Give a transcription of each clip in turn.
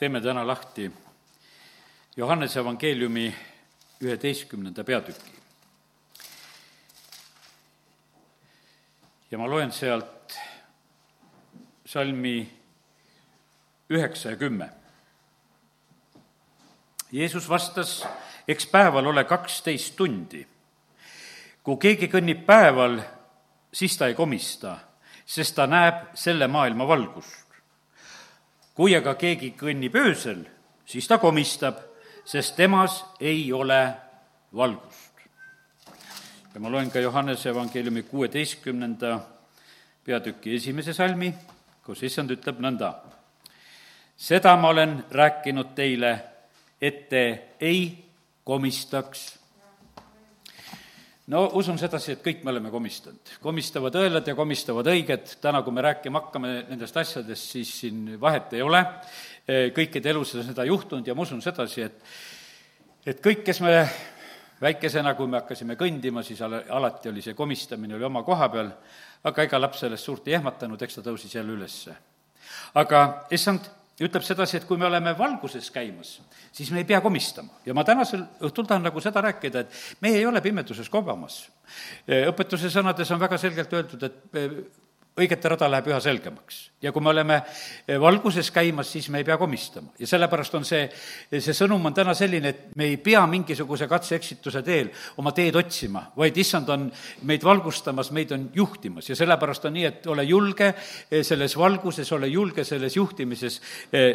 teeme täna lahti Johannese evangeeliumi üheteistkümnenda peatüki. ja ma loen sealt salmi üheksa ja kümme. Jeesus vastas, eks päeval ole kaksteist tundi. kui keegi kõnnib päeval, siis ta ei komista, sest ta näeb selle maailma valgust. Kui aga keegi kõnnib öösel, siis ta komistab, sest temas ei ole valgust. ja ma loen ka Johannese evangeeliumi kuueteistkümnenda peatüki esimese salmi, kus issand ütleb nõnda. seda ma olen rääkinud teile, et te ei komistaks no usun sedasi, et kõik me oleme komistanud. komistavad õelad ja komistavad õiged, täna, kui me rääkima hakkame nendest asjadest, siis siin vahet ei ole, kõikide elus on seda juhtunud ja ma usun sedasi, et et kõik, kes me väikesena, kui me hakkasime kõndima, siis ala, alati oli see komistamine oli oma koha peal, aga ega laps sellest suurt ei ehmatanud, eks ta tõusis jälle ülesse. aga issand ütleb sedasi, et kui me oleme valguses käimas, siis me ei pea komistama. ja ma tänasel õhtul tahan nagu seda rääkida, et meie ei ole pimeduses kobamas. õpetuse sõnades on väga selgelt öeldud, et õigete rada läheb üha selgemaks. ja kui me oleme valguses käimas, siis me ei pea komistama. ja sellepärast on see, see sõnum on täna selline, et me ei pea mingisuguse katse-eksituse teel oma teed otsima, vaid issand on meid valgustamas, meid on juhtimas ja sellepärast on nii, et ole julge selles valguses, ole julge selles juhtimises,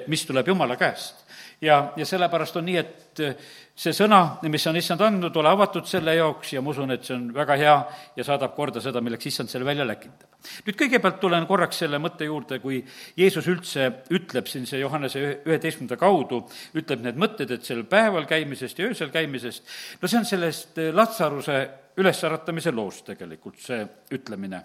mis tuleb Jumala käest ja, ja sellepärast on nii, et äh, see sõna, mis on issand andnud, ole avatud selle jaoks ja ma usun, et see on väga hea ja saadab korda seda, milleks issand selle välja läkitab. nüüd kõigepealt tulen korraks selle mõtte juurde, kui Jeesus üldse ütleb siin see Johannese üheteistkümnenda kaudu, ütleb need mõtted, et sel päeval käimisest ja öösel käimisest, no see on sellest Latsaruse ülesäratamise loost tegelikult, see ütlemine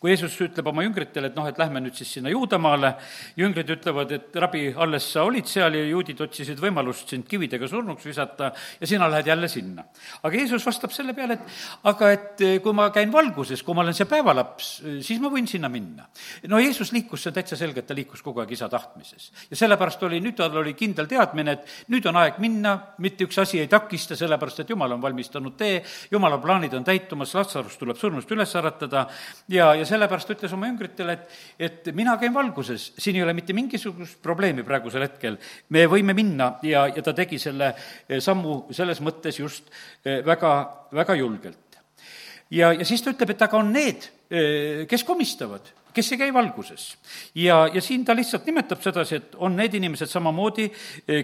kui Jeesus ütleb oma jüngritele, et noh, et lähme nüüd siis sinna Juudamaale, jüngrid ütlevad, et rabi, alles sa olid seal ja juudid otsisid võimalust sind kividega surnuks visata ja sina lähed jälle sinna. aga Jeesus vastab selle peale, et aga et eh, kui ma käin valguses, kui ma olen see päevalaps, eh, siis ma võin sinna minna. no Jeesus liikus, on täitsa selge, et ta liikus kogu aeg isa tahtmises. ja sellepärast oli, nüüd tal oli kindel teadmine, et nüüd on aeg minna, mitte üks asi ei takista, sellepärast et Jumal on valmistanud tee, Jumala plaanid on täitumas, Latsarus tuleb surnust üles äratada ja, ja sellepärast ütles oma jüngritele, et, et mina käin valguses, siin ei ole mitte mingisugust probleemi praegusel hetkel. me võime minna ja, ja ta tegi selle eh, sammu selles mõttes just eh, väga, väga julgelt. ja, ja siis ta ütleb, et aga on need, kes komistavad kes ei käi valguses. ja, ja siin ta lihtsalt nimetab sedasi, et on need inimesed samamoodi,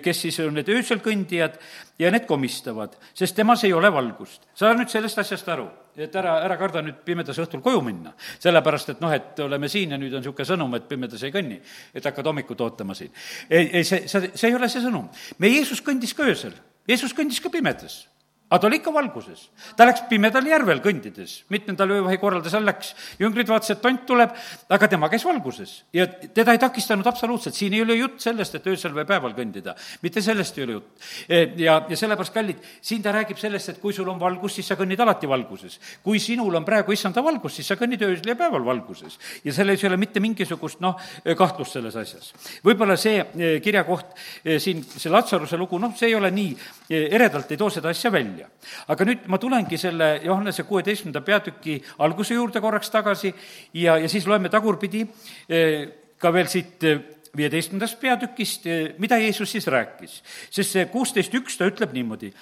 kes siis on need öösel kõndijad ja need komistavad, sest temas ei ole valgust. saa nüüd sellest asjast aru, et ära, ära karda nüüd pimedas õhtul koju minna. sellepärast, et noh, et oleme siin ja nüüd on niisugune sõnum, et pimedas ei kõnni, et hakkad hommikut ootama siin. ei, ei, see, see, see ei ole see sõnum. meie Jeesus kõndis ka öösel, Jeesus kõndis ka pimedas aga ta oli ikka valguses. ta läks pimedal järvel kõndides, mitmendal öövahi korral ta seal läks. jüngrid vaatasid, et tont tuleb, aga tema käis valguses ja teda ei takistanud absoluutselt, siin ei ole jutt sellest, et öösel või päeval kõndida. mitte sellest ei ole jutt. E, ja, ja sellepärast, kallid, siin ta räägib sellest, et kui sul on valgus, siis sa kõnnid alati valguses. kui sinul on praegu issanda valgus, siis sa kõnnid öösel ja päeval valguses. ja selles ei ole mitte mingisugust, noh, kahtlust selles asjas. võib-olla see e, kirjakoht e, siin, see Latsaruse lugu, noh, see ei ole nii eredalt, ei too seda asja välja välja. aga nüüd ma tulengi selle Johannese kuueteistkümnenda peatüki alguse juurde korraks tagasi ja, ja siis loeme tagurpidi eh, ka veel siit eh, viieteistkümnendast peatükist, eh, mida Jeesus siis rääkis. sest see kuusteist üks, ta ütleb niimoodi,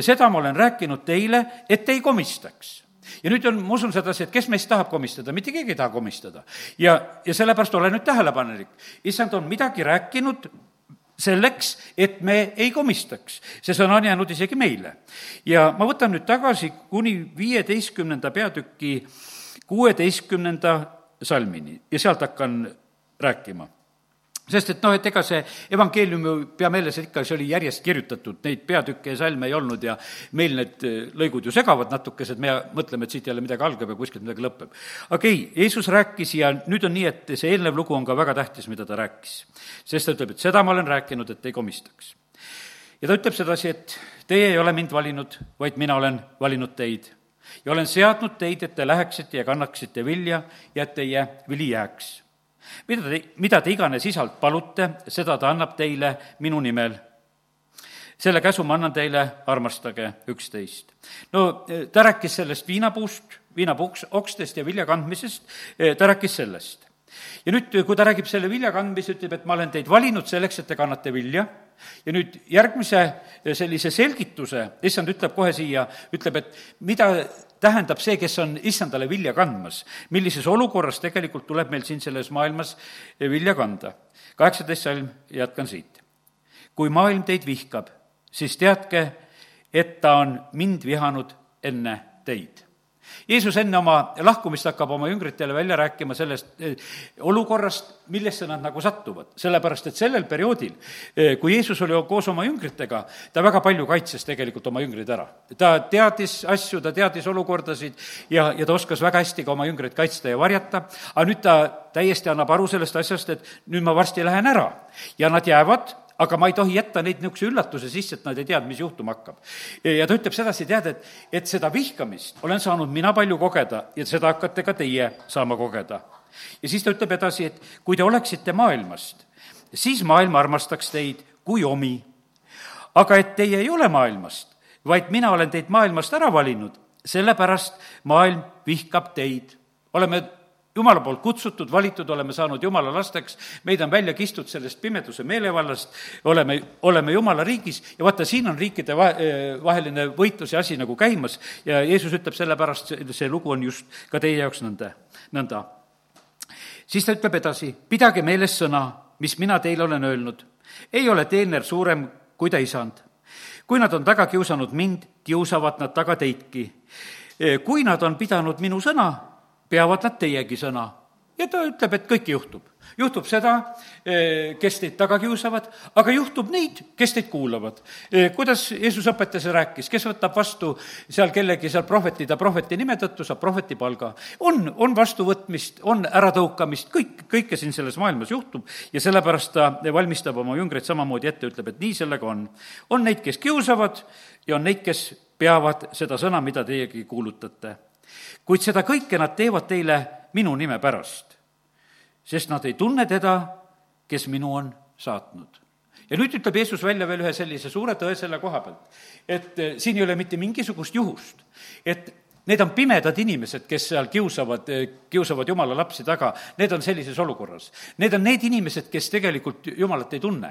seda ma olen rääkinud teile, et ei komistaks ja nüüd on, ma usun sedasi, et kes meist tahab komistada, mitte keegi ei taha komistada. ja, ja sellepärast ole nüüd tähelepanelik. issand on midagi rääkinud selleks, et me ei komistaks. see sõna on jäänud isegi meile. ja ma võtan nüüd tagasi kuni viieteistkümnenda peatüki kuueteistkümnenda salmini ja sealt hakkan rääkima sest et noh, et ega see evangeelium pea meeles, et ikka see oli järjest kirjutatud, neid peatükke ja salme ei olnud ja meil need eh, lõigud ju segavad natukesed, me mõtleme, et siit jälle midagi algab ja kuskilt midagi lõpeb. aga ei, Jeesus rääkis ja nüüd on nii, et see eelnev lugu on ka väga tähtis, mida ta rääkis. sest ta ütleb, et seda ma olen rääkinud, et ei komistaks. ja ta ütleb sedasi, et teie ei ole mind valinud, vaid mina olen valinud teid ja olen seadnud teid, et te läheksite ja kannaksite vilja ja et teie vili jääks mida te, mida te iganes isalt palute, seda ta annab teile minu nimel. selle käsu ma annan teile, armastage üksteist. no ta rääkis sellest viinapuust, viinapuuks, okstest ja vilja kandmisest, ta rääkis sellest ja nüüd, kui ta räägib selle vilja kandmise, ütleb, et ma olen teid valinud selleks, et te kannate vilja, ja nüüd järgmise sellise selgituse, issand ütleb kohe siia, ütleb, et mida tähendab see, kes on issandale vilja kandmas. millises olukorras tegelikult tuleb meil siin selles maailmas vilja kanda. kaheksateist salm, jätkan siit. kui maailm teid vihkab, siis teadke, et ta on mind vihanud enne teid Jeesus enne oma lahkumist hakkab oma jüngritele välja rääkima sellest eh, olukorrast, millesse nad nagu satuvad. sellepärast, et sellel perioodil, eh, kui Jeesus oli koos oma jüngritega, ta väga palju kaitses tegelikult oma jüngrid ära. ta teadis asju, ta teadis olukordasid ja, ja ta oskas väga hästi ka oma jüngreid kaitsta ja varjata, aga nüüd ta täiesti annab aru sellest asjast, et nüüd ma varsti lähen ära. ja nad jäävad aga ma ei tohi jätta neid niisuguse üllatuse sisse, et nad ei tea, mis juhtuma hakkab. ja ta ütleb sedasi, tead, et, et seda vihkamist olen saanud mina palju kogeda ja seda hakkate ka teie saama kogeda. ja siis ta ütleb edasi, et kui te oleksite maailmast, siis maailm armastaks teid kui omi. aga et teie ei ole maailmast, vaid mina olen teid maailmast ära valinud, sellepärast maailm vihkab teid. oleme jumala poolt kutsutud, valitud, oleme saanud jumala lasteks, meid on välja kistud sellest pimeduse meelevallast, oleme, oleme jumala riigis ja vaata, siin on riikide vahe, vaheline võitlus ja asi nagu käimas ja Jeesus ütleb sellepärast, see lugu on just ka teie jaoks nõnda, nõnda. siis ta ütleb edasi, pidage meeles sõna, mis mina teile olen öelnud. ei ole teener suurem kui ta isand. kui nad on taga kiusanud mind, kiusavad nad taga teidki. kui nad on pidanud minu sõna, peavad nad teiegi sõna. ja ta ütleb, et kõike juhtub. juhtub seda, eh, kes teid taga kiusavad, aga juhtub neid, kes teid kuulavad. Eh, kuidas Jeesus õpetas ja rääkis, kes võtab vastu seal kellegi seal prohveti ta prohveti nime tõttu, saab prohveti palga. on, on vastuvõtmist, on äratõukamist, kõik, kõike siin selles maailmas juhtub ja sellepärast ta valmistab oma jüngreid samamoodi ette, ütleb, et nii sellega on. on neid, kes kiusavad ja on neid, kes peavad seda sõna, mida teiegi kuulutate kuid seda kõike nad teevad teile minu nime pärast, sest nad ei tunne teda, kes minu on saatnud. Ja nüüd ütleb Jeesus välja veel ühe sellise suure tõe selle koha pealt, et eh, siin ei ole mitte mingisugust juhust, et Need on pimedad inimesed, kes seal kiusavad, kiusavad jumala lapsi taga, need on sellises olukorras. Need on need inimesed, kes tegelikult jumalat ei tunne,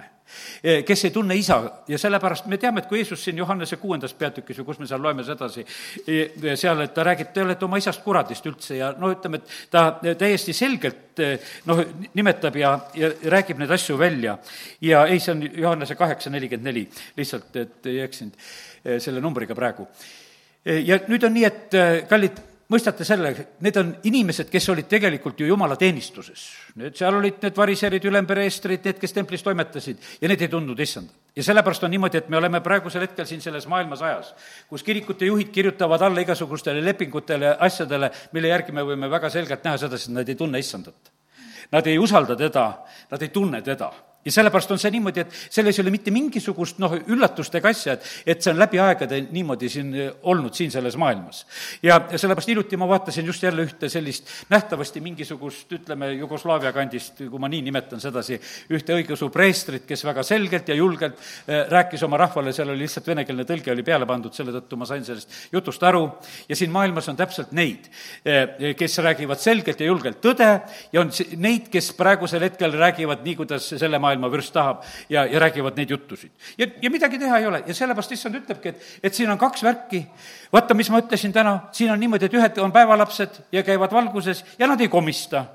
kes ei tunne isa. Ja sellepärast me teame, et kui Jeesus siin Johannese kuuendas peatükis või kus me seal loeme sedasi, seal, et ta räägib, te olete oma isast kuradist üldse. Ja no ütleme, et ta täiesti selgelt noh, nimetab ja, ja räägib neid asju välja. ja ei, see on Johannese kaheksa nelikümmend neli, lihtsalt, et ei eksinud selle numbriga praegu ja nüüd on nii, et äh, kallid, mõistate selle, need on inimesed, kes olid tegelikult ju jumala teenistuses. Need, seal olid need variserid, ülempreestrid, need, kes templis toimetasid ja need ei tundnud issandat. ja sellepärast on niimoodi, et me oleme praegusel hetkel siin selles maailmas ajas, kus kirikute juhid kirjutavad alla igasugustele lepingutele, asjadele, mille järgi me võime väga selgelt näha sedasi, et nad ei tunne issandat. Nad ei usalda teda, nad ei tunne teda ja sellepärast on see niimoodi, et selles ei ole mitte mingisugust noh, üllatust ega asja, et, et see on läbi aegade niimoodi siin eh, olnud siin selles maailmas. ja, sellepärast hiljuti ma vaatasin just jälle ühte sellist nähtavasti mingisugust, ütleme, Jugoslaavia kandist, kui ma nii nimetan sedasi, ühte õigeusu preestrit, kes väga selgelt ja julgelt äh, rääkis oma rahvale, seal oli lihtsalt venekeelne tõlge oli peale pandud, selle tõttu ma sain sellest jutust aru, ja siin maailmas on täpselt neid äh,, kes räägivad selgelt ja julgelt tõde ja on neid, kes praegusel hetkel räägivad nii, kuidas selle maailma maailma vürst tahab ja, ja räägivad neid juttusid. ja, ja midagi teha ei ole ja sellepärast issand ütlebki, et, et siin on kaks värki. vaata, mis ma ütlesin täna, siin on niimoodi, et ühed on päevalapsed ja käivad valguses ja nad ei komista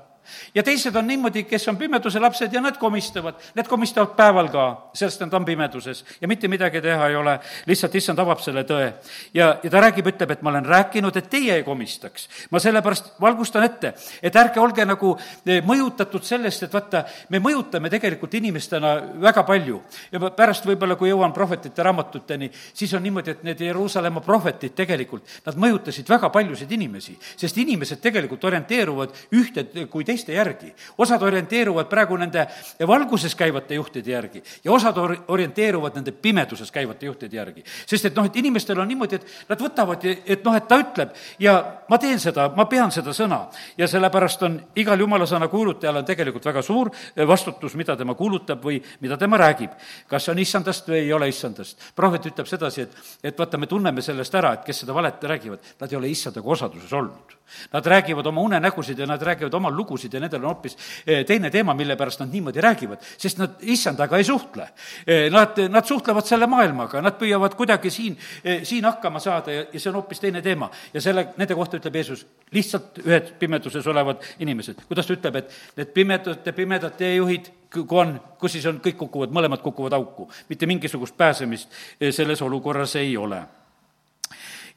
ja teised on niimoodi, kes on pimeduse lapsed ja nad komistavad, need komistavad päeval ka, sest nad on pimeduses ja mitte midagi teha ei ole, lihtsalt issand avab selle tõe. ja, ja ta räägib, ütleb, et ma olen rääkinud, et teie ei komistaks. ma sellepärast valgustan ette, et ärge olge nagu eh, mõjutatud sellest, et vaata, me mõjutame tegelikult inimestena väga palju. ja pärast võib-olla, kui jõuan prohvetite raamatuteni, siis on niimoodi, et need Jeruusalemma prohvetid tegelikult, nad mõjutasid väga paljusid inimesi, sest inimesed tegelikult orienteeruvad ühte kui teist teiste järgi. osad orienteeruvad praegu nende valguses käivate juhtide järgi ja osad or-, orienteeruvad nende pimeduses käivate juhtide järgi. sest et noh, et inimestel on niimoodi, et nad võtavad, et noh, et ta ütleb ja ma teen seda, ma pean seda sõna. ja sellepärast on igal jumala sõna kuulutajal on tegelikult väga suur vastutus, mida tema kuulutab või mida tema räägib. kas on issandast või ei ole issandast. prohvet ütleb sedasi, et, et vaata, me tunneme sellest ära, et kes seda valet räägivad, nad ei ole issandaga osaduses olnud. Nad räägivad oma unenägusid ja nad räägivad oma lugusid ja nendel on hoopis eh, teine teema, mille pärast nad niimoodi räägivad, sest nad issandaga ei suhtle. Eh, nad, nad suhtlevad selle maailmaga, nad püüavad kuidagi siin, eh, siin hakkama saada ja, ja see on hoopis teine teema. ja selle, nende kohta ütleb Jeesus, lihtsalt ühed pimeduses olevad inimesed. kuidas ta ütleb, et need pimedate, pimedad teejuhid, kui on, kus siis on, kõik kukuvad, mõlemad kukuvad auku. mitte mingisugust pääsemist selles olukorras ei ole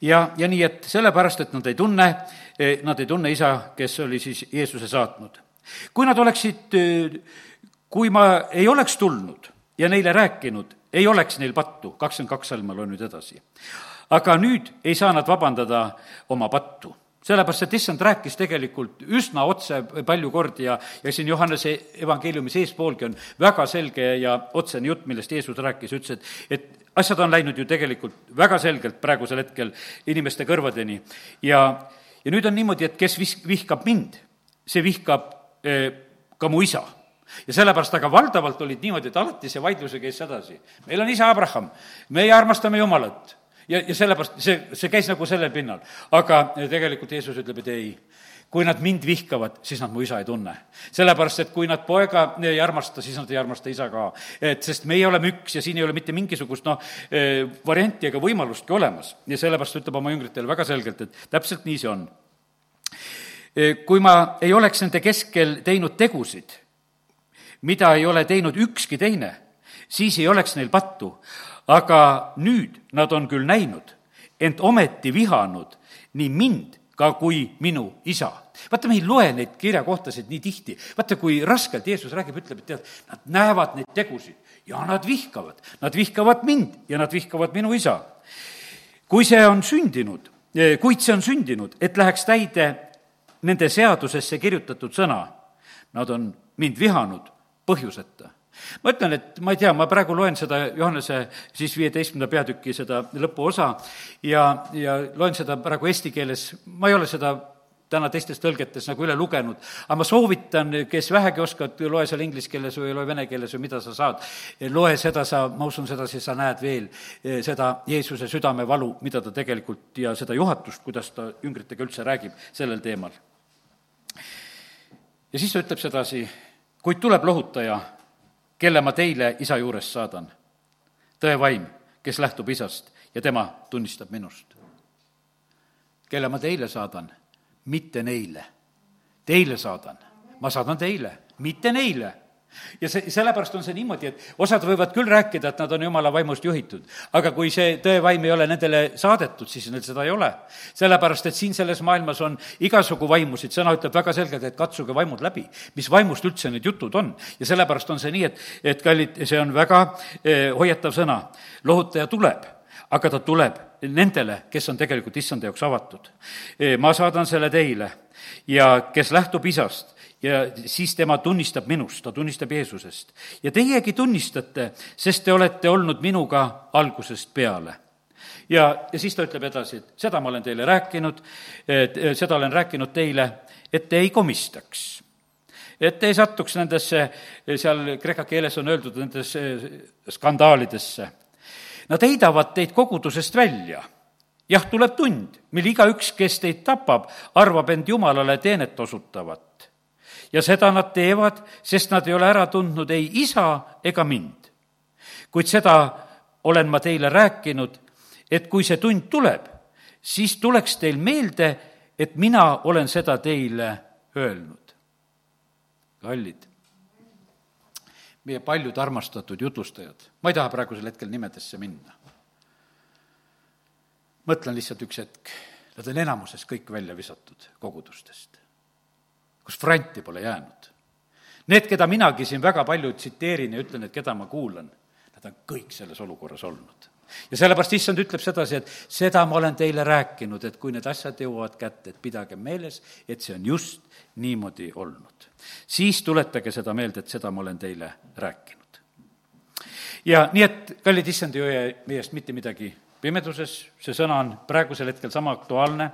ja, ja nii, et sellepärast, et nad ei tunne, nad ei tunne isa, kes oli siis Jeesuse saatnud. kui nad oleksid, eh, kui ma ei oleks tulnud ja neile rääkinud, ei oleks neil pattu, kakskümmend kaks salma loen nüüd edasi. aga nüüd ei saa nad vabandada oma pattu sellepärast, et issand rääkis tegelikult üsna otse palju kordi ja, ja siin Johannese evangeeliumi seespoolgi on väga selge ja otsene jutt, millest Jeesus rääkis, ütles, et, et asjad on läinud ju tegelikult väga selgelt praegusel hetkel inimeste kõrvadeni ja, ja nüüd on niimoodi, et kes vis-, vihkab mind, see vihkab eh, ka mu isa ja sellepärast, aga valdavalt olid niimoodi, et alati see vaidluse käis sedasi. meil on isa Abraham, meie armastame Jumalat ja, ja sellepärast see, see käis nagu sellel pinnal. aga tegelikult Jeesus ütleb, et ei kui nad mind vihkavad, siis nad mu isa ei tunne. sellepärast, et kui nad poega ei armasta, siis nad ei armasta isa ka. et sest meie oleme üks ja siin ei ole mitte mingisugust noh, eh, varianti ega võimalustki olemas. ja sellepärast ütleb oma jüngritele väga selgelt, et täpselt nii see on. Eh, kui ma ei oleks nende keskel teinud tegusid, mida ei ole teinud ükski teine, siis ei oleks neil pattu. aga nüüd nad on küll näinud, ent ometi vihanud nii mind ka kui minu isa. vaata, me ei loe neid kirjakohtasid nii tihti. vaata, kui raskelt Jeesus räägib, ütleb, et tead, nad näevad neid tegusid ja nad vihkavad. Nad vihkavad mind ja nad vihkavad minu isa. kui see on sündinud, kuid see on sündinud, et läheks täide nende seadusesse kirjutatud sõna, nad on mind vihanud põhjuseta ma ütlen, et ma ei tea, ma praegu loen seda Johannese siis viieteistkümnenda peatüki seda lõpuosa ja, ja loen seda praegu eesti keeles, ma ei ole seda täna teistes tõlgetes nagu üle lugenud, aga ma soovitan, kes vähegi oskavad, loe seal inglise keeles või loe vene keeles või mida sa saad, loe seda sa, ma usun sedasi, sa näed veel eh, seda Jeesuse südamevalu, mida ta tegelikult ja seda juhatust, kuidas ta jüngritega üldse räägib sellel teemal. ja siis ta ütleb sedasi, kuid tuleb lohutaja kelle ma teile isa juurest saadan. tõe vaim, kes lähtub isast ja tema tunnistab minust. kelle ma teile saadan, mitte neile. Teile saadan, ma saadan teile, mitte neile ja see, sellepärast on see niimoodi, et osad võivad küll rääkida, et nad on jumala vaimust juhitud, aga kui see tõevaim ei ole nendele saadetud, siis neil seda ei ole. sellepärast, et siin selles maailmas on igasugu vaimusid, sõna ütleb väga selgelt, et katsuge vaimud läbi, mis vaimust üldse need jutud on. ja sellepärast on see nii, et, et kallid, see on väga eh, hoiatav sõna. lohutaja tuleb, aga ta tuleb nendele, kes on tegelikult issanda jaoks avatud. Eh, ma saadan selle teile ja kes lähtub isast ja siis tema tunnistab minust, ta tunnistab Jeesusest. ja teiegi tunnistate, sest te olete olnud minuga algusest peale ja, ja siis ta ütleb edasi, et seda ma olen teile rääkinud, seda olen rääkinud teile, et te ei komistaks. et te ei satuks nendesse, seal kreeka keeles on öeldud, nendesse skandaalidesse. Nad heidavad teid kogudusest välja. jah, tuleb tund, mil igaüks, kes teid tapab, arvab end Jumalale teenet osutavat ja seda nad teevad, sest nad ei ole ära tundnud ei isa ega mind. kuid seda olen ma teile rääkinud, et kui see tund tuleb, siis tuleks teil meelde, et mina olen seda teile öelnud. kallid, meie paljud armastatud jutlustajad, ma ei taha praegusel hetkel nimedesse minna. mõtlen lihtsalt üks hetk, nad on enamuses kõik välja visatud kogudustest kus varianti pole jäänud. Need, keda minagi siin väga palju tsiteerin ja ütlen, et keda ma kuulan, nad on kõik selles olukorras olnud. ja sellepärast issand ütleb sedasi, et seda ma olen teile rääkinud, et kui need asjad jõuavad kätte, et pidage meeles, et see on just niimoodi olnud. siis tuletage seda meelde, et seda ma olen teile rääkinud. ja nii, et kallid issand, ei hoia meie eest mitte midagi pimeduses, see sõna on praegusel hetkel sama aktuaalne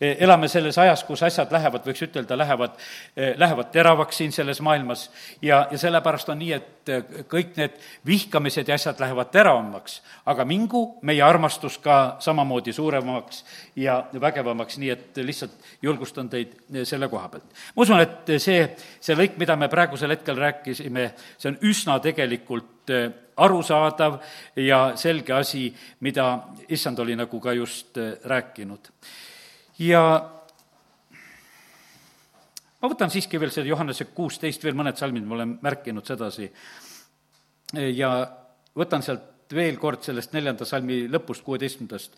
Eh, elame selles ajas, kus asjad lähevad, võiks ütelda, lähevad, eh, lähevad teravaks siin selles maailmas ja, ja sellepärast on nii, et eh, kõik need vihkamised ja asjad lähevad teravamaks, aga mingu meie armastus ka samamoodi suuremaks ja vägevamaks, nii et lihtsalt julgustan teid selle koha pealt. ma usun, et see, see lõik, mida me praegusel hetkel rääkisime, see on üsna tegelikult arusaadav ja selge asi, mida issand oli nagu ka just rääkinud. Ja ma võtan siiski veel selle Johannese kuusteist, veel mõned salmid, ma olen märkinud sedasi, ja võtan sealt veel kord sellest neljanda salmi lõpust, kuueteistkümnendast,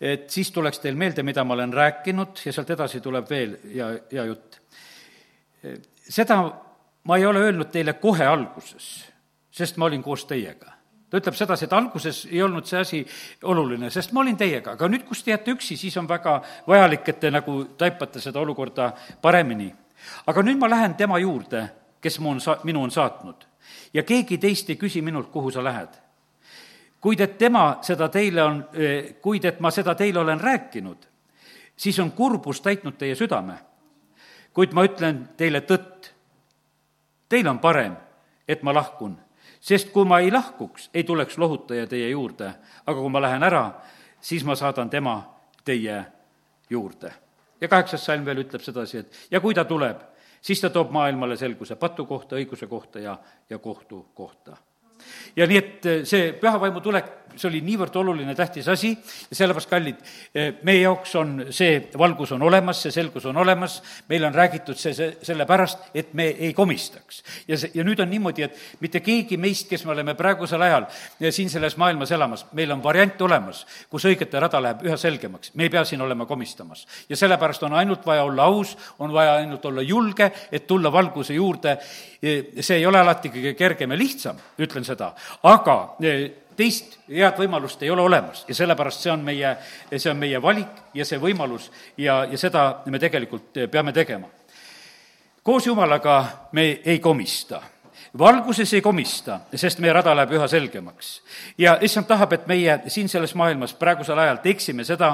et siis tuleks teil meelde, mida ma olen rääkinud ja sealt edasi tuleb veel hea, hea jutt. seda ma ei ole öelnud teile kohe alguses, sest ma olin koos teiega ta ütleb sedasi, et alguses ei olnud see asi oluline, sest ma olin teiega, aga nüüd, kus te jääte üksi, siis on väga vajalik, et te nagu taipate seda olukorda paremini. aga nüüd ma lähen tema juurde, kes mu on sa-, minu on saatnud. ja keegi teist ei küsi minult, kuhu sa lähed. kuid et tema seda teile on, eh, kuid et ma seda teile olen rääkinud, siis on kurbus täitnud teie südame. kuid ma ütlen teile tõtt, teil on parem, et ma lahkun sest kui ma ei lahkuks, ei tuleks lohutaja teie juurde, aga kui ma lähen ära, siis ma saadan tema teie juurde. ja kaheksas salm veel ütleb sedasi, et ja kui ta tuleb, siis ta toob maailmale selguse patu kohta, õiguse kohta ja, ja kohtu kohta ja nii, et see püha vaimu tulek, see oli niivõrd oluline, tähtis asi ja sellepärast, kallid, eh, meie jaoks on see valgus on olemas, see selgus on olemas, meile on räägitud see, see sellepärast, et me ei komistaks. ja see, ja nüüd on niimoodi, et mitte keegi meist, kes me oleme praegusel ajal eh, siin selles maailmas elamas, meil on variant olemas, kus õigete rada läheb üha selgemaks, me ei pea siin olema komistamas. ja sellepärast on ainult vaja olla aus, on vaja ainult olla julge, et tulla valguse juurde see ei ole alati kõige kergem ja lihtsam, ütlen seda, aga teist head võimalust ei ole olemas ja sellepärast see on meie, see on meie valik ja see võimalus ja, ja seda me tegelikult peame tegema. koos Jumalaga me ei komista valguses ei komista, sest meie rada läheb üha selgemaks. ja issand tahab, et meie siin selles maailmas praegusel ajal teeksime seda,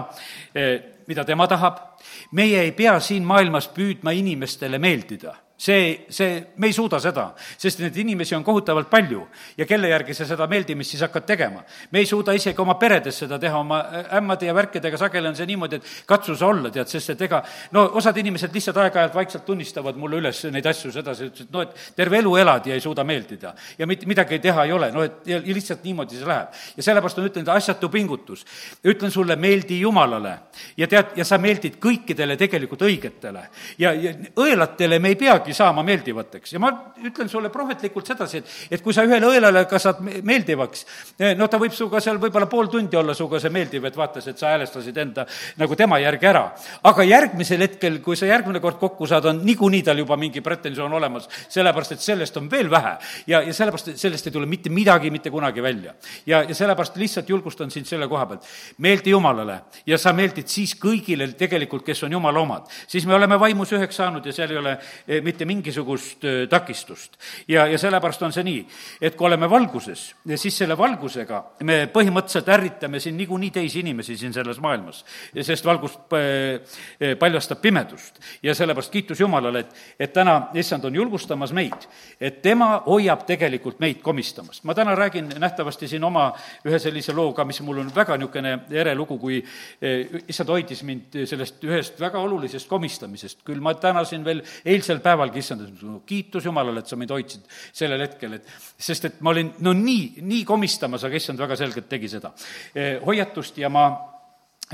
e, mida tema tahab, meie ei pea siin maailmas püüdma inimestele meeldida see, see, me ei suuda seda, sest neid inimesi on kohutavalt palju ja kelle järgi sa seda meeldimist siis hakkad tegema. me ei suuda isegi oma peredes seda teha, oma ämmade ja värkidega sageli on see niimoodi, et katsu sa olla, tead, sest et ega no osad inimesed lihtsalt aeg-ajalt vaikselt tunnistavad mulle üles neid asju sedasi, ütlesid, no et terve elu elad ja ei suuda meeldida. ja mitte midagi teha ei ole, no et ja, lihtsalt niimoodi see läheb. ja sellepärast on ütlenud, asjatu pingutus. ütlen sulle, meeldi Jumalale ja tead, ja sa meeldid kõikidele tegelikult õigetele. ja, ja õelatele me ei peagi peagi saama meeldivateks ja ma ütlen sulle prohvetlikult sedasi, et, et kui sa ühele õelale ka saad meeldivaks, eh, no ta võib sinuga seal võib-olla pool tundi olla sinuga see meeldiv, et vaatas, et sa häälestasid enda nagu tema järgi ära. aga järgmisel hetkel, kui sa järgmine kord kokku saad, on niikuinii tal juba mingi pretensioon olemas, sellepärast et sellest on veel vähe. ja, ja sellepärast, sellest ei tule mitte midagi mitte kunagi välja. ja, ja sellepärast lihtsalt julgustan sind selle koha pealt. meeldi Jumalale ja sa meeldid siis kõigile tegelikult, kes on Jumala omad. siis me oleme vaimus üheks saanud ja seal ei ole eh, mitte mitte mingisugust takistust. ja, ja sellepärast on see nii, et kui oleme valguses, siis selle valgusega me põhimõtteliselt ärritame siin niikuinii teisi inimesi siin selles maailmas, sest valgus paljastab pimedust. ja sellepärast kiitus Jumalale, et, et täna issand on julgustamas meid, et tema hoiab tegelikult meid komistamast. ma täna räägin nähtavasti siin oma ühe sellise looga, mis mul on väga niisugune ere lugu, kui issand hoidis mind sellest ühest väga olulisest komistamisest, küll ma tänasin veel eilsel päeval päevalgi, issand, kiitus Jumalale, et sa mind hoidsid sellel hetkel, et sest et ma olin no nii, nii komistamas, aga issand väga selgelt tegi seda. Eh, hoiatust ja ma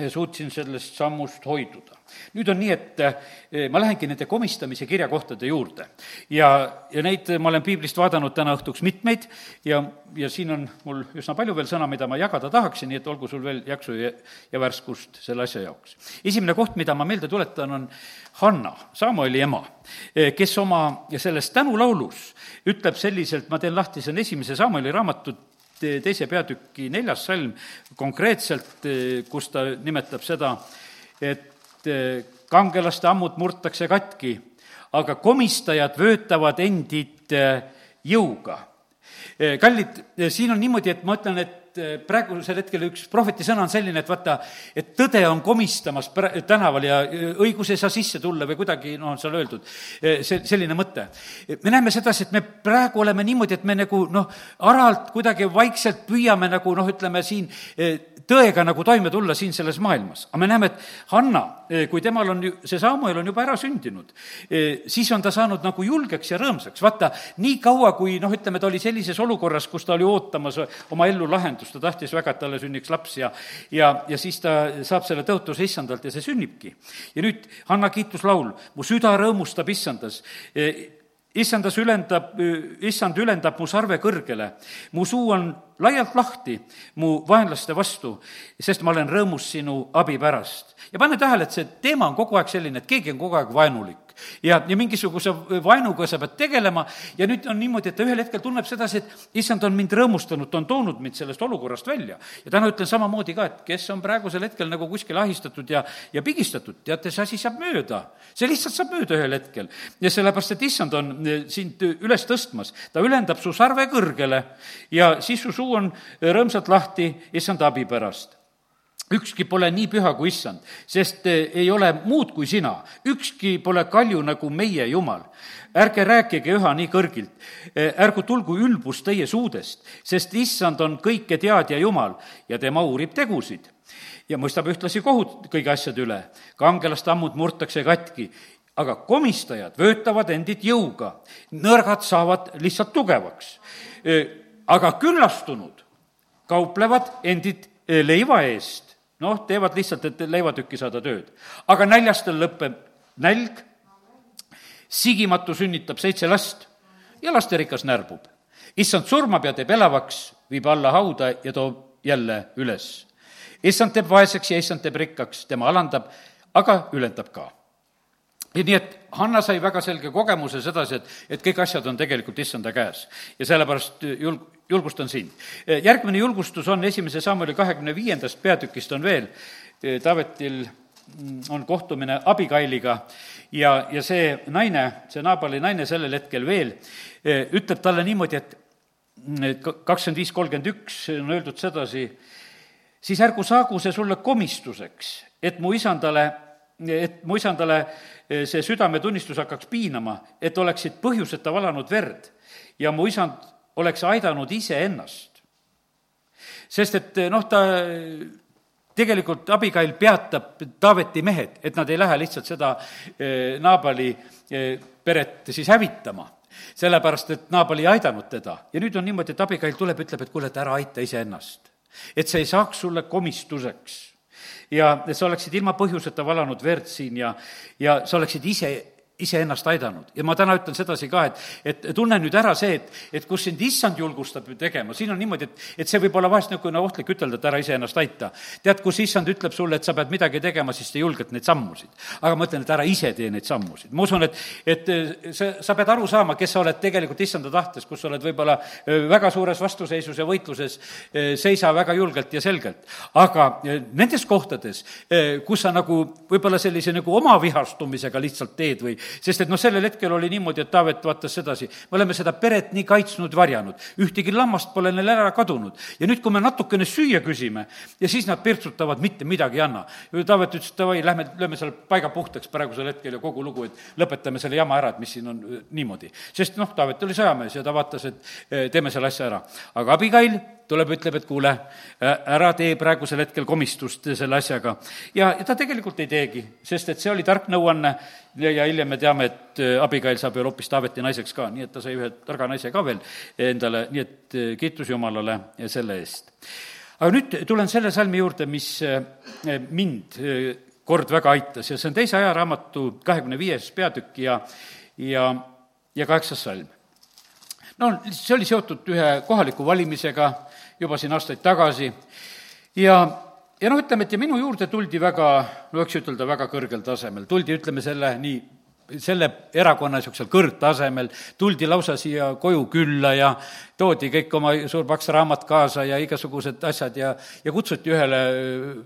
suutsin sellest sammust hoiduda. nüüd on nii, et eh, ma lähengi nende komistamise kirjakohtade juurde ja, ja neid ma olen piiblist vaadanud täna õhtuks mitmeid ja, ja siin on mul üsna palju veel sõna, mida ma jagada tahaksin, nii et olgu sul veel jaksu ja, ja värskust selle asja jaoks. esimene koht, mida ma meelde tuletan, on Hanna, Samueli ema, eh, kes oma selles tänulaulus ütleb selliselt, ma teen lahti, see on esimese Samueli raamatu teise peatüki neljas salm konkreetselt, kus ta nimetab seda, et kangelaste ammud murtakse katki, aga komistajad vöötavad endid jõuga. kallid, siin on niimoodi, et ma ütlen, et et eh, praegusel hetkel üks prohveti sõna on selline, et vaata, et tõde on komistamas tänaval ja eh, õigus ei saa sisse tulla või kuidagi, noh, on seal öeldud, eh, see, selline mõte. me näeme sedasi, et me praegu oleme niimoodi, et me nagu noh, aralt kuidagi vaikselt püüame nagu noh, ütleme siin tõega nagu toime tulla siin selles maailmas. aga me näeme, et Hanna, kui temal on, see Samuel on juba ära sündinud, siis on ta saanud nagu julgeks ja rõõmsaks. vaata, nii kaua, kui noh, ütleme, ta oli sellises olukorras, kus ta oli ootamas oma ellu lahendust, ta tahtis väga, et talle sünniks laps ja ja, ja siis ta saab selle tõotuse issandalt ja see sünnibki. ja nüüd Hanna kiituslaul, mu süda rõõmustab issandas eh, issandas ülendab, issand ülendab mu sarve kõrgele, mu suu on laialt lahti mu vaenlaste vastu, sest ma olen rõõmus sinu abi pärast. Ja pane tähele, et see teema on kogu aeg selline, et keegi on kogu aeg vaenulik ja, ja mingisuguse vaenuga sa pead tegelema ja nüüd on niimoodi, et ta ühel hetkel tunneb sedasi, et issand on mind rõõmustanud, ta on toonud mind sellest olukorrast välja. ja täna ütlen samamoodi ka, et kes on praegusel hetkel nagu kuskil ahistatud ja, ja pigistatud, teate, see asi saab mööda. see lihtsalt saab mööda ühel hetkel. ja sellepärast, et issand on eh, sind üles tõstmas, ta ülendab su sarve kõrgele ja siis su suu on rõõmsalt lahti issanda abi pärast ükski pole nii püha kui issand, sest eh, ei ole muud kui sina. ükski pole kalju nagu meie Jumal. ärge rääkige üha nii kõrgilt, eh, ärgu tulgu ülbus teie suudest, sest issand on kõike teadja Jumal ja tema uurib tegusid ja mõistab ühtlasi kohut kõigi asjade üle. kangelaste ammud murtakse katki, aga komistajad vöötavad endid jõuga, nõrgad saavad lihtsalt tugevaks. Eh, aga küllastunud kauplevad endid leiva eest noh, teevad lihtsalt, et leivatükki saada tööd. aga näljastel lõpeb nälg, sigimatu sünnitab seitse last ja lasterikas närbub. issand surmab ja teeb elavaks, viib alla hauda ja toob jälle üles. issand teeb vaeseks ja issand teeb rikkaks, tema alandab, aga ülendab ka nii, et Hanna sai väga selge kogemuse sedasi, et, et kõik asjad on tegelikult issanda käes. ja sellepärast julg-, julgustan sind. järgmine julgustus on esimese Samueli kahekümne viiendast peatükist on veel, Taavetil on kohtumine Abigailiga ja, ja see naine, see Naabali naine sellel hetkel veel ütleb talle niimoodi, et mm, kakskümmend viis, kolmkümmend üks on öeldud sedasi, siis ärgu saagu see sulle komistuseks, et mu isandale et mu isandale eh, see südametunnistus hakkaks piinama, et oleksid põhjuseta valanud verd ja mu isand oleks aidanud iseennast. sest et eh, noh, ta tegelikult Abigail peatab Taaveti mehed, et nad ei lähe lihtsalt seda eh, Naabali peret siis hävitama sellepärast, et Naabal ei aidanud teda. ja nüüd on niimoodi, et Abigail tuleb, ütleb, et kuule, et ära aita iseennast. et see ei saaks sulle komistuseks ja sa oleksid ilma põhjuseta valanud verd siin ja, ja sa oleksid ise iseennast aidanud. ja ma täna ütlen sedasi ka, et, et tunne nüüd ära see, et, et kus sind issand julgustab tegema, siin on niimoodi, et, et see võib olla vahest niisugune ohtlik ütelda, et ära iseennast aita. tead, kus issand ütleb sulle, et sa pead midagi tegema, siis sa julged neid sammusid. aga ma ütlen, et ära ise tee neid sammusid. ma usun, et, et sa, sa pead aru saama, kes sa oled tegelikult issanda tahtes, kus sa oled võib-olla väga suures vastuseisus ja võitluses, seisa väga julgelt ja selgelt. aga nendes kohtades, kus sa nagu võib-olla sellise nagu oma vihastumisega lihtsalt teed või sest et noh, sellel hetkel oli niimoodi, et Taavet vaatas sedasi, me oleme seda peret nii kaitsnud, varjanud, ühtegi lammast pole neil ära kadunud. ja nüüd, kui me natukene süüa küsime ja siis nad pirtsutavad, mitte midagi ei anna. Taavet ütles, et davai, lähme lööme selle paiga puhtaks praegusel hetkel ja kogu lugu, et lõpetame selle jama ära, et mis siin on niimoodi. sest noh, Taavet oli sõjamees ja ta vaatas, et teeme selle asja ära. aga Abigail tuleb, ütleb, et kuule, ära tee praegusel hetkel komistust selle asjaga. ja, ja ta tegelikult ei teegi, sest et see oli tark nõuanne ja hiljem me teame, et Abigail saab veel hoopis Taaveti naiseks ka, nii et ta sai ühe targa naise ka veel endale, nii et kiitus Jumalale selle eest. aga nüüd tulen selle salmi juurde, mis mind kord väga aitas ja see on teise ajaraamatu kahekümne viies peatükk ja, ja, ja kaheksas salm no see oli seotud ühe kohaliku valimisega, juba siin aastaid tagasi. Ja, ja noh, ütleme, et ja minu juurde tuldi väga, no võiks ütelda, väga kõrgel tasemel, tuldi, ütleme, selle nii selle erakonna niisugusel kõrgtasemel, tuldi lausa siia koju külla ja toodi kõik oma suur paks raamat kaasa ja igasugused asjad ja, ja kutsuti ühele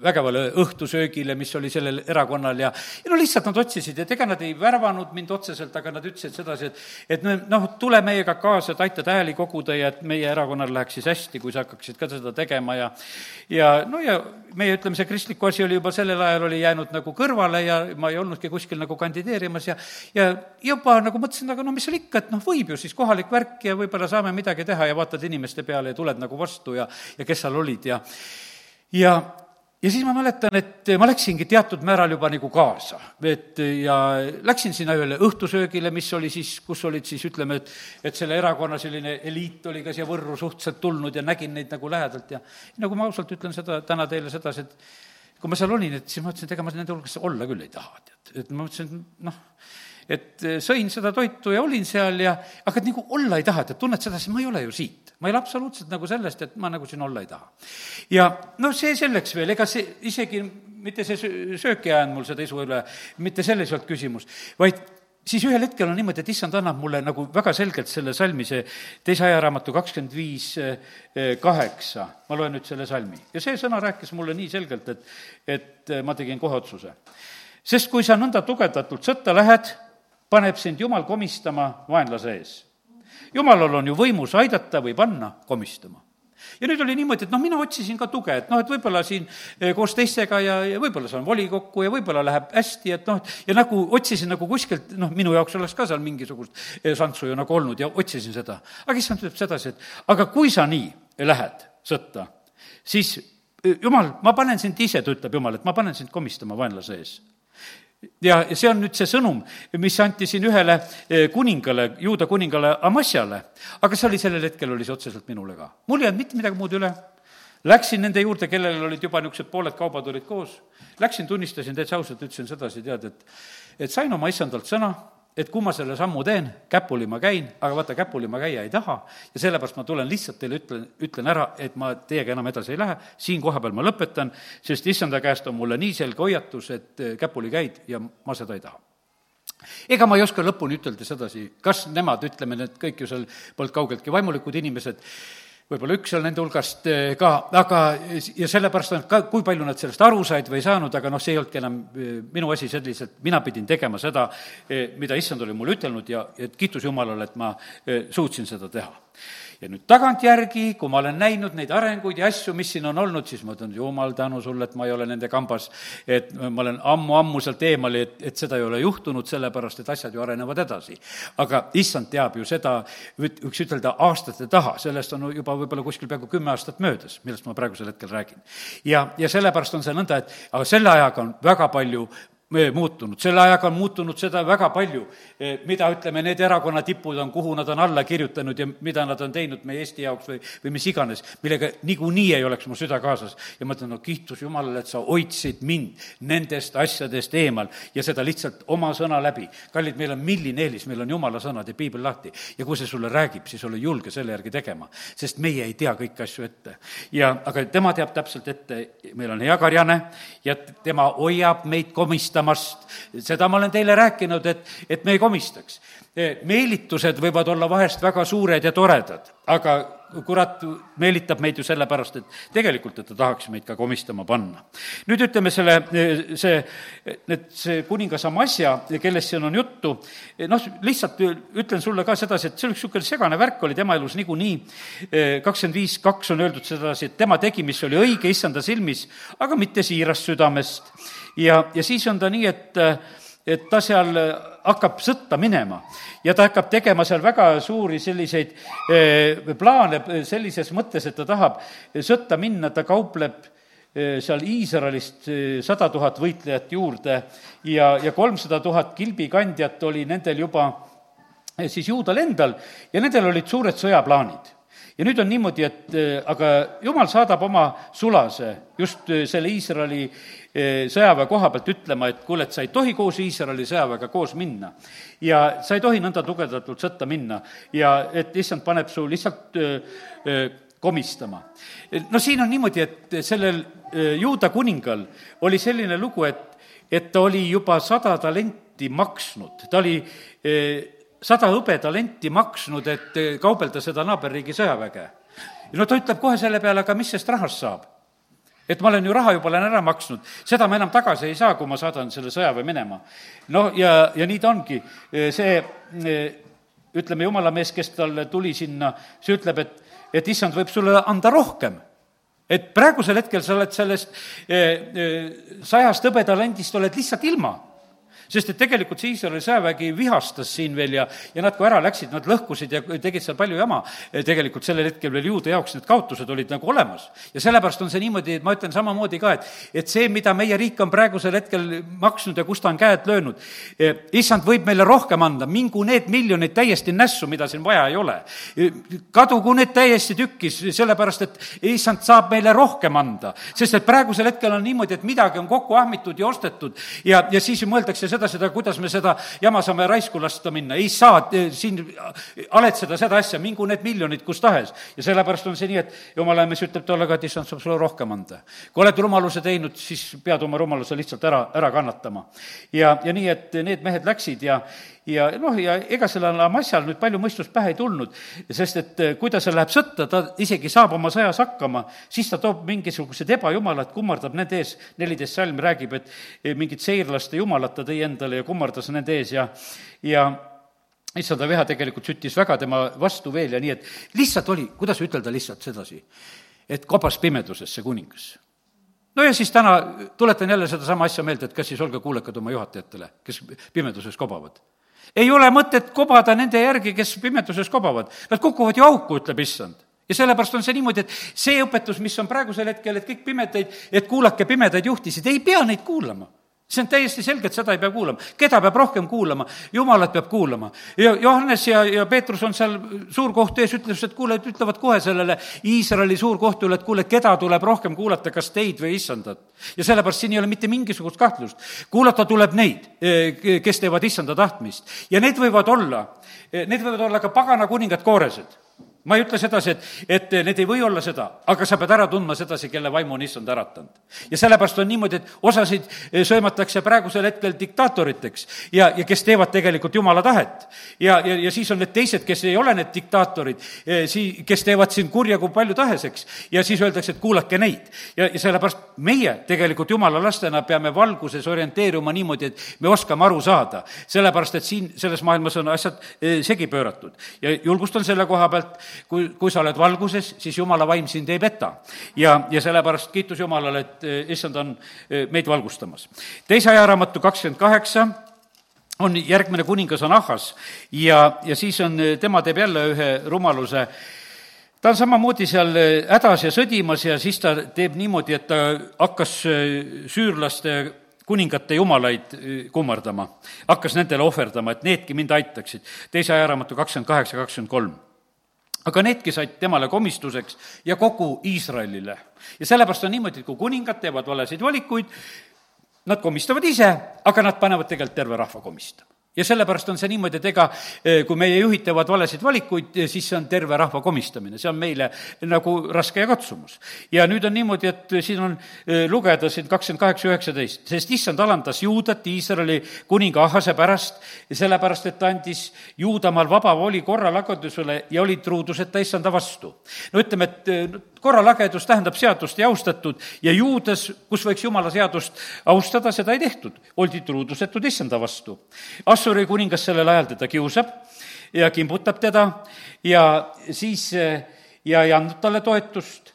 vägevale õhtusöögile, mis oli sellel erakonnal ja, ja no lihtsalt nad otsisid, et ega nad ei värvanud mind otseselt, aga nad ütlesid sedasi, et et noh, tule meiega kaasa, et aitad hääli koguda ja et meie erakonnal läheks siis hästi, kui sa hakkaksid ka seda tegema ja ja no ja meie, ütleme, see kristliku asi oli juba sellel ajal oli jäänud nagu kõrvale ja ma ei olnudki kuskil nagu kandideerimas ja ja juba nagu mõtlesin, aga no mis seal ikka, et noh, võib ju siis kohalik värk ja võib-olla saame midagi teha ja vaatad inimeste peale ja tuled nagu vastu ja, ja kes seal olid ja ja, ja siis ma mäletan, et ma läksingi teatud määral juba nagu kaasa, et ja läksin sinna ühele õhtusöögile, mis oli siis, kus olid siis ütleme, et et selle erakonna selline eliit oli ka siia Võrru suhteliselt tulnud ja nägin neid nagu lähedalt ja nagu ma ausalt ütlen seda täna teile sedasi, et kui ma seal olin, et siis ma mõtlesin, et ega ma nende hulgas olla küll ei taha, tead. et ma mõtlesin, et noh, et eh, sõin seda toitu ja olin seal ja aga et nagu olla ei taha, et tunned sedasi, ma ei ole ju siit. ma ei ole absoluutselt nagu sellest, et ma nagu siin olla ei taha. ja noh, see selleks veel, ega see isegi mitte see söök ei ajanud mul seda isu üle, mitte selles ei olnud küsimus, vaid siis ühel hetkel on niimoodi, et issand annab mulle nagu väga selgelt selle salmi, see teise ajaraamatu kakskümmend viis eh, kaheksa, ma loen nüüd selle salmi. ja see sõna rääkis mulle nii selgelt, et, et ma tegin kohe otsuse. sest kui sa nõnda tugevdatult sõtta lähed, paneb sind Jumal komistama vaenlase ees. Jumalal on ju võimus aidata või panna komistama ja nüüd oli niimoodi, et noh, mina otsisin ka tuge, et noh, et võib-olla siin eh, koos teistega ja, ja võib-olla saan volikokku ja võib-olla läheb hästi, et noh, ja nagu otsisin nagu kuskilt, noh, minu jaoks oleks ka seal mingisugust eh, santsu ju nagu olnud ja otsisin seda. aga issand ütleb sedasi, et aga kui sa nii lähed sõtta, siis eh, jumal, ma panen sind ise, ta ütleb jumal, et ma panen sind komistama vaenlase ees ja see on nüüd see sõnum, mis anti siin ühele eh, kuningale, juuda kuningale Amasjale. aga see oli sellel hetkel, oli see otseselt minule ka. mul ei jäänud mitte midagi muud üle. Läksin nende juurde, kellel olid juba niisugused pooled kaubad olid koos, läksin, tunnistasin täitsa ausalt, ütlesin sedasi, tead, et et sain oma issandalt sõna, et kui ma selle sammu teen, käpuli ma käin, aga vaata, käpuli ma käia ei taha. Ja sellepärast ma tulen lihtsalt teile ütlen, ütlen ära, et ma teiega enam edasi ei lähe, siin kohapeal ma lõpetan, sest issanda käest on mulle nii selge hoiatus, et eh, käpuli käid ja ma seda ei taha. Ega ma ei oska lõpuni ütelda sedasi, kas nemad, ütleme, need kõik ju seal polnud kaugeltki vaimulikud inimesed, võib-olla üks seal nende hulgast eh, ka, aga ja sellepärast on ka, kui palju nad sellest aru said või ei saanud, aga noh, see ei olnudki enam eh, minu asi selliselt, mina pidin tegema seda, eh, mida issand oli mulle ütelnud ja et kiitus Jumalale, et ma suutsin seda teha ja nüüd tagantjärgi, kui ma olen näinud neid arenguid ja asju, mis siin on olnud, siis ma ütlen, jumal tänu sulle, et ma ei ole nende kambas, et ma olen ammu-ammu sealt eemale, et, et seda ei ole juhtunud, sellepärast et asjad ju arenevad edasi. aga issand teab ju seda, võiks ütelda, aastate taha, sellest on juba võib-olla kuskil peaaegu kümme aastat möödas, millest ma praegusel hetkel räägin. ja, ja sellepärast on see nõnda, et aga selle ajaga on väga palju muutunud, selle ajaga on muutunud seda väga palju, eh, mida, ütleme, need erakonna tipud on, kuhu nad on alla kirjutanud ja mida nad on teinud meie Eesti jaoks või, või mis iganes, millega niikuinii ei oleks mu süda kaasas. ja ma ütlen, no kiitus Jumalale, et sa hoidsid mind nendest asjadest eemal ja seda lihtsalt oma sõna läbi. kallid, meil on milline eelis, meil on Jumala sõnad ja piibel lahti. ja kui see sulle räägib, siis ole julge selle järgi tegema, sest meie ei tea kõiki asju ette. ja, aga tema teab täpselt ette, meil on hea karjane ja tema hoiab meid komist komistamast, seda ma olen teile rääkinud, et, et me ei komistaks. meelitused võivad olla vahest väga suured ja toredad, aga kurat meelitab meid ju sellepärast, et tegelikult, et ta tahaks meid ka komistama panna. nüüd ütleme selle, see, need, see kuningas Amasja, kellest siin on juttu, noh, lihtsalt ütlen sulle ka sedasi, et see oli üks niisugune segane värk oli tema elus niikuinii, kakskümmend viis kaks on öeldud sedasi, et tema tegi, mis oli õige issanda silmis, aga mitte siirast südamest ja, ja siis on ta nii, et, et ta seal hakkab sõtta minema. Ja ta hakkab tegema seal väga suuri selliseid eh, plaane sellises mõttes, et ta tahab sõtta minna, ta kaupleb eh, seal Iisraelist eh, sada tuhat võitlejat juurde ja, ja kolmsada tuhat kilbikandjat oli nendel juba siis juudal endal ja nendel olid suured sõjaplaanid. Ja nüüd on niimoodi, et aga jumal saadab oma sulase just selle Iisraeli sõjaväe koha pealt ütlema, et kuule, et sa ei tohi koos Iisraeli sõjaväega koos minna. ja sa ei tohi nõnda tugevdatult sõtta minna ja et issand paneb su lihtsalt öö, öö, komistama. no siin on niimoodi, et sellel juuda kuningal oli selline lugu, et, et ta oli juba sada talenti maksnud, ta oli sada hõbetalenti maksnud, et kaubelda seda naaberriigi sõjaväge. no ta ütleb kohe selle peale, aga mis sellest rahast saab? Et ma olen ju raha juba olen ära maksnud, seda ma enam tagasi ei saa, kui ma saadan selle sõjaväe minema. no ja, ja nii ta ongi, see ütleme, jumala mees, kes talle tuli sinna, see ütleb, et, et issand võib sulle anda rohkem. Et praegusel hetkel sa oled sellest sajast hõbetalendist oled lihtsalt ilma sest et tegelikult see Iisraeli sõjavägi vihastas siin veel ja, ja nad kui ära läksid, nad lõhkusid ja tegid seal palju jama. tegelikult sellel hetkel veel juude jaoks need kaotused olid nagu olemas. ja sellepärast on see niimoodi, et ma ütlen samamoodi ka, et, et see, mida meie riik on praegusel hetkel maksnud ja kus ta on käed löönud, eh, issand võib meile rohkem anda, mingu need miljonid täiesti nässu, mida siin vaja ei ole. kadugu need täiesti tükkis, sellepärast et issand saab meile rohkem anda. sest et praegusel hetkel on niimoodi, et midagi on kokku ahmitud ja ostetud ja, ja siis mõeldakse sedasi, seda, kuidas me seda jama saame raisku lasta minna, ei saa eh, siin aletseda seda asja, mingu need miljonid kus tahes. ja sellepärast on see nii, et jumala mees ütleb talle ka, et issand saab sulle rohkem anda. kui oled rumaluse teinud, siis pead oma rumaluse lihtsalt ära, ära kannatama. ja, ja nii, et need mehed läksid ja, ja noh, ja ega sellel Amassial nüüd palju mõistust pähe ei tulnud, sest et eh, kui ta seal läheb sõtta, ta isegi saab oma sõjas hakkama, siis ta toob mingisugused ebajumalad, kummardab nende ees, neliteist salm räägib, et eh, mingit seirlaste jumalat ta tõi endale ja kummardas nende ees ja, ja issanda viha tegelikult süttis väga tema vastu veel ja nii, et lihtsalt oli, kuidas ütelda lihtsalt sedasi, et kobas pimeduses see kuningas. No ja siis täna tuletan jälle sedasama asja meelde, et kas siis olge kuulekad oma juhatajatele, kes pimeduses kobavad. Ei ole mõtet kobada nende järgi, kes pimeduses kobavad. Nad kukuvad ju auku, ütleb issand. Ja sellepärast on see niimoodi, et see õpetus, mis on praegusel hetkel, et kõik pimedaid, et kuulake pimedaid juhtisid, ei pea neid kuulama see on täiesti selge, et seda ei pea kuulama. keda peab rohkem kuulama? jumalat peab kuulama. ja Johannes ja, ja Peetrus on seal suurkohtu ees, ütles, et kuule, ütlevad kohe sellele Iisraeli suurkohtule, et kuule, keda tuleb rohkem kuulata, kas teid või issandat. ja sellepärast siin ei ole mitte mingisugust kahtlust. kuulata tuleb neid, eh, kes teevad issanda tahtmist. ja need võivad olla, eh, need võivad olla ka pagana kuningad kooresed ma ei ütle sedasi, et, et need ei või olla seda, aga sa pead ära tundma sedasi, kelle vaimu on issand äratanud. ja sellepärast on niimoodi, et osasid eh, söömatakse praegusel hetkel diktaatoriteks ja, ja kes teevad tegelikult jumala tahet. ja, ja, ja siis on need teised, kes ei ole need diktaatorid, eh, sii-, kes teevad siin kurja kui palju tahes, eks, ja siis öeldakse, et kuulake neid. ja, ja sellepärast meie tegelikult jumala lastena peame valguses orienteeruma niimoodi, et me oskame aru saada. sellepärast, et siin selles maailmas on asjad eh, segi pööratud. ja julgustan selle koha pealt, kui, kui sa oled valguses, siis jumala vaim sind ei peta. ja, ja sellepärast kiitus Jumalale, et eh, issand on eh, meid valgustamas. teise ajaraamatu kakskümmend kaheksa on järgmine kuningas on Ahas ja, ja siis on, eh, tema teeb jälle ühe rumaluse ta on samamoodi seal hädas ja sõdimas ja siis ta teeb niimoodi, et ta hakkas süürlaste kuningate jumalaid kummardama, hakkas nendele ohverdama, et needki mind aitaksid. teise ajaraamatu kakskümmend kaheksa, kakskümmend kolm aga needki said temale komistuseks ja kogu Iisraelile. ja sellepärast on niimoodi, et kui kuningad teevad valesid valikuid, nad komistavad ise, aga nad panevad tegelikult terve rahva komistama ja sellepärast on see niimoodi, et ega eh, kui meie juhid teevad valesid valikuid, eh, siis see on terve rahva komistamine, see on meile nagu raske katsumus. ja nüüd on niimoodi, et siin on eh, lugeda siin kakskümmend kaheksa, üheksateist, sest issand alandas Juudat Iisraeli kuninga Ahase pärast, sellepärast et ta andis Juudamaal vaba voli korralagedusele ja olid truuduseta issanda vastu. no ütleme, et korralagedus tähendab seadust ja austatud ja juudas, kus võiks jumala seadust austada, seda ei tehtud. oldi truudusetud issanda vastu. Assuri kuningas sellel ajal teda kiusab ja kimbutab teda ja siis ja ei andnud talle toetust.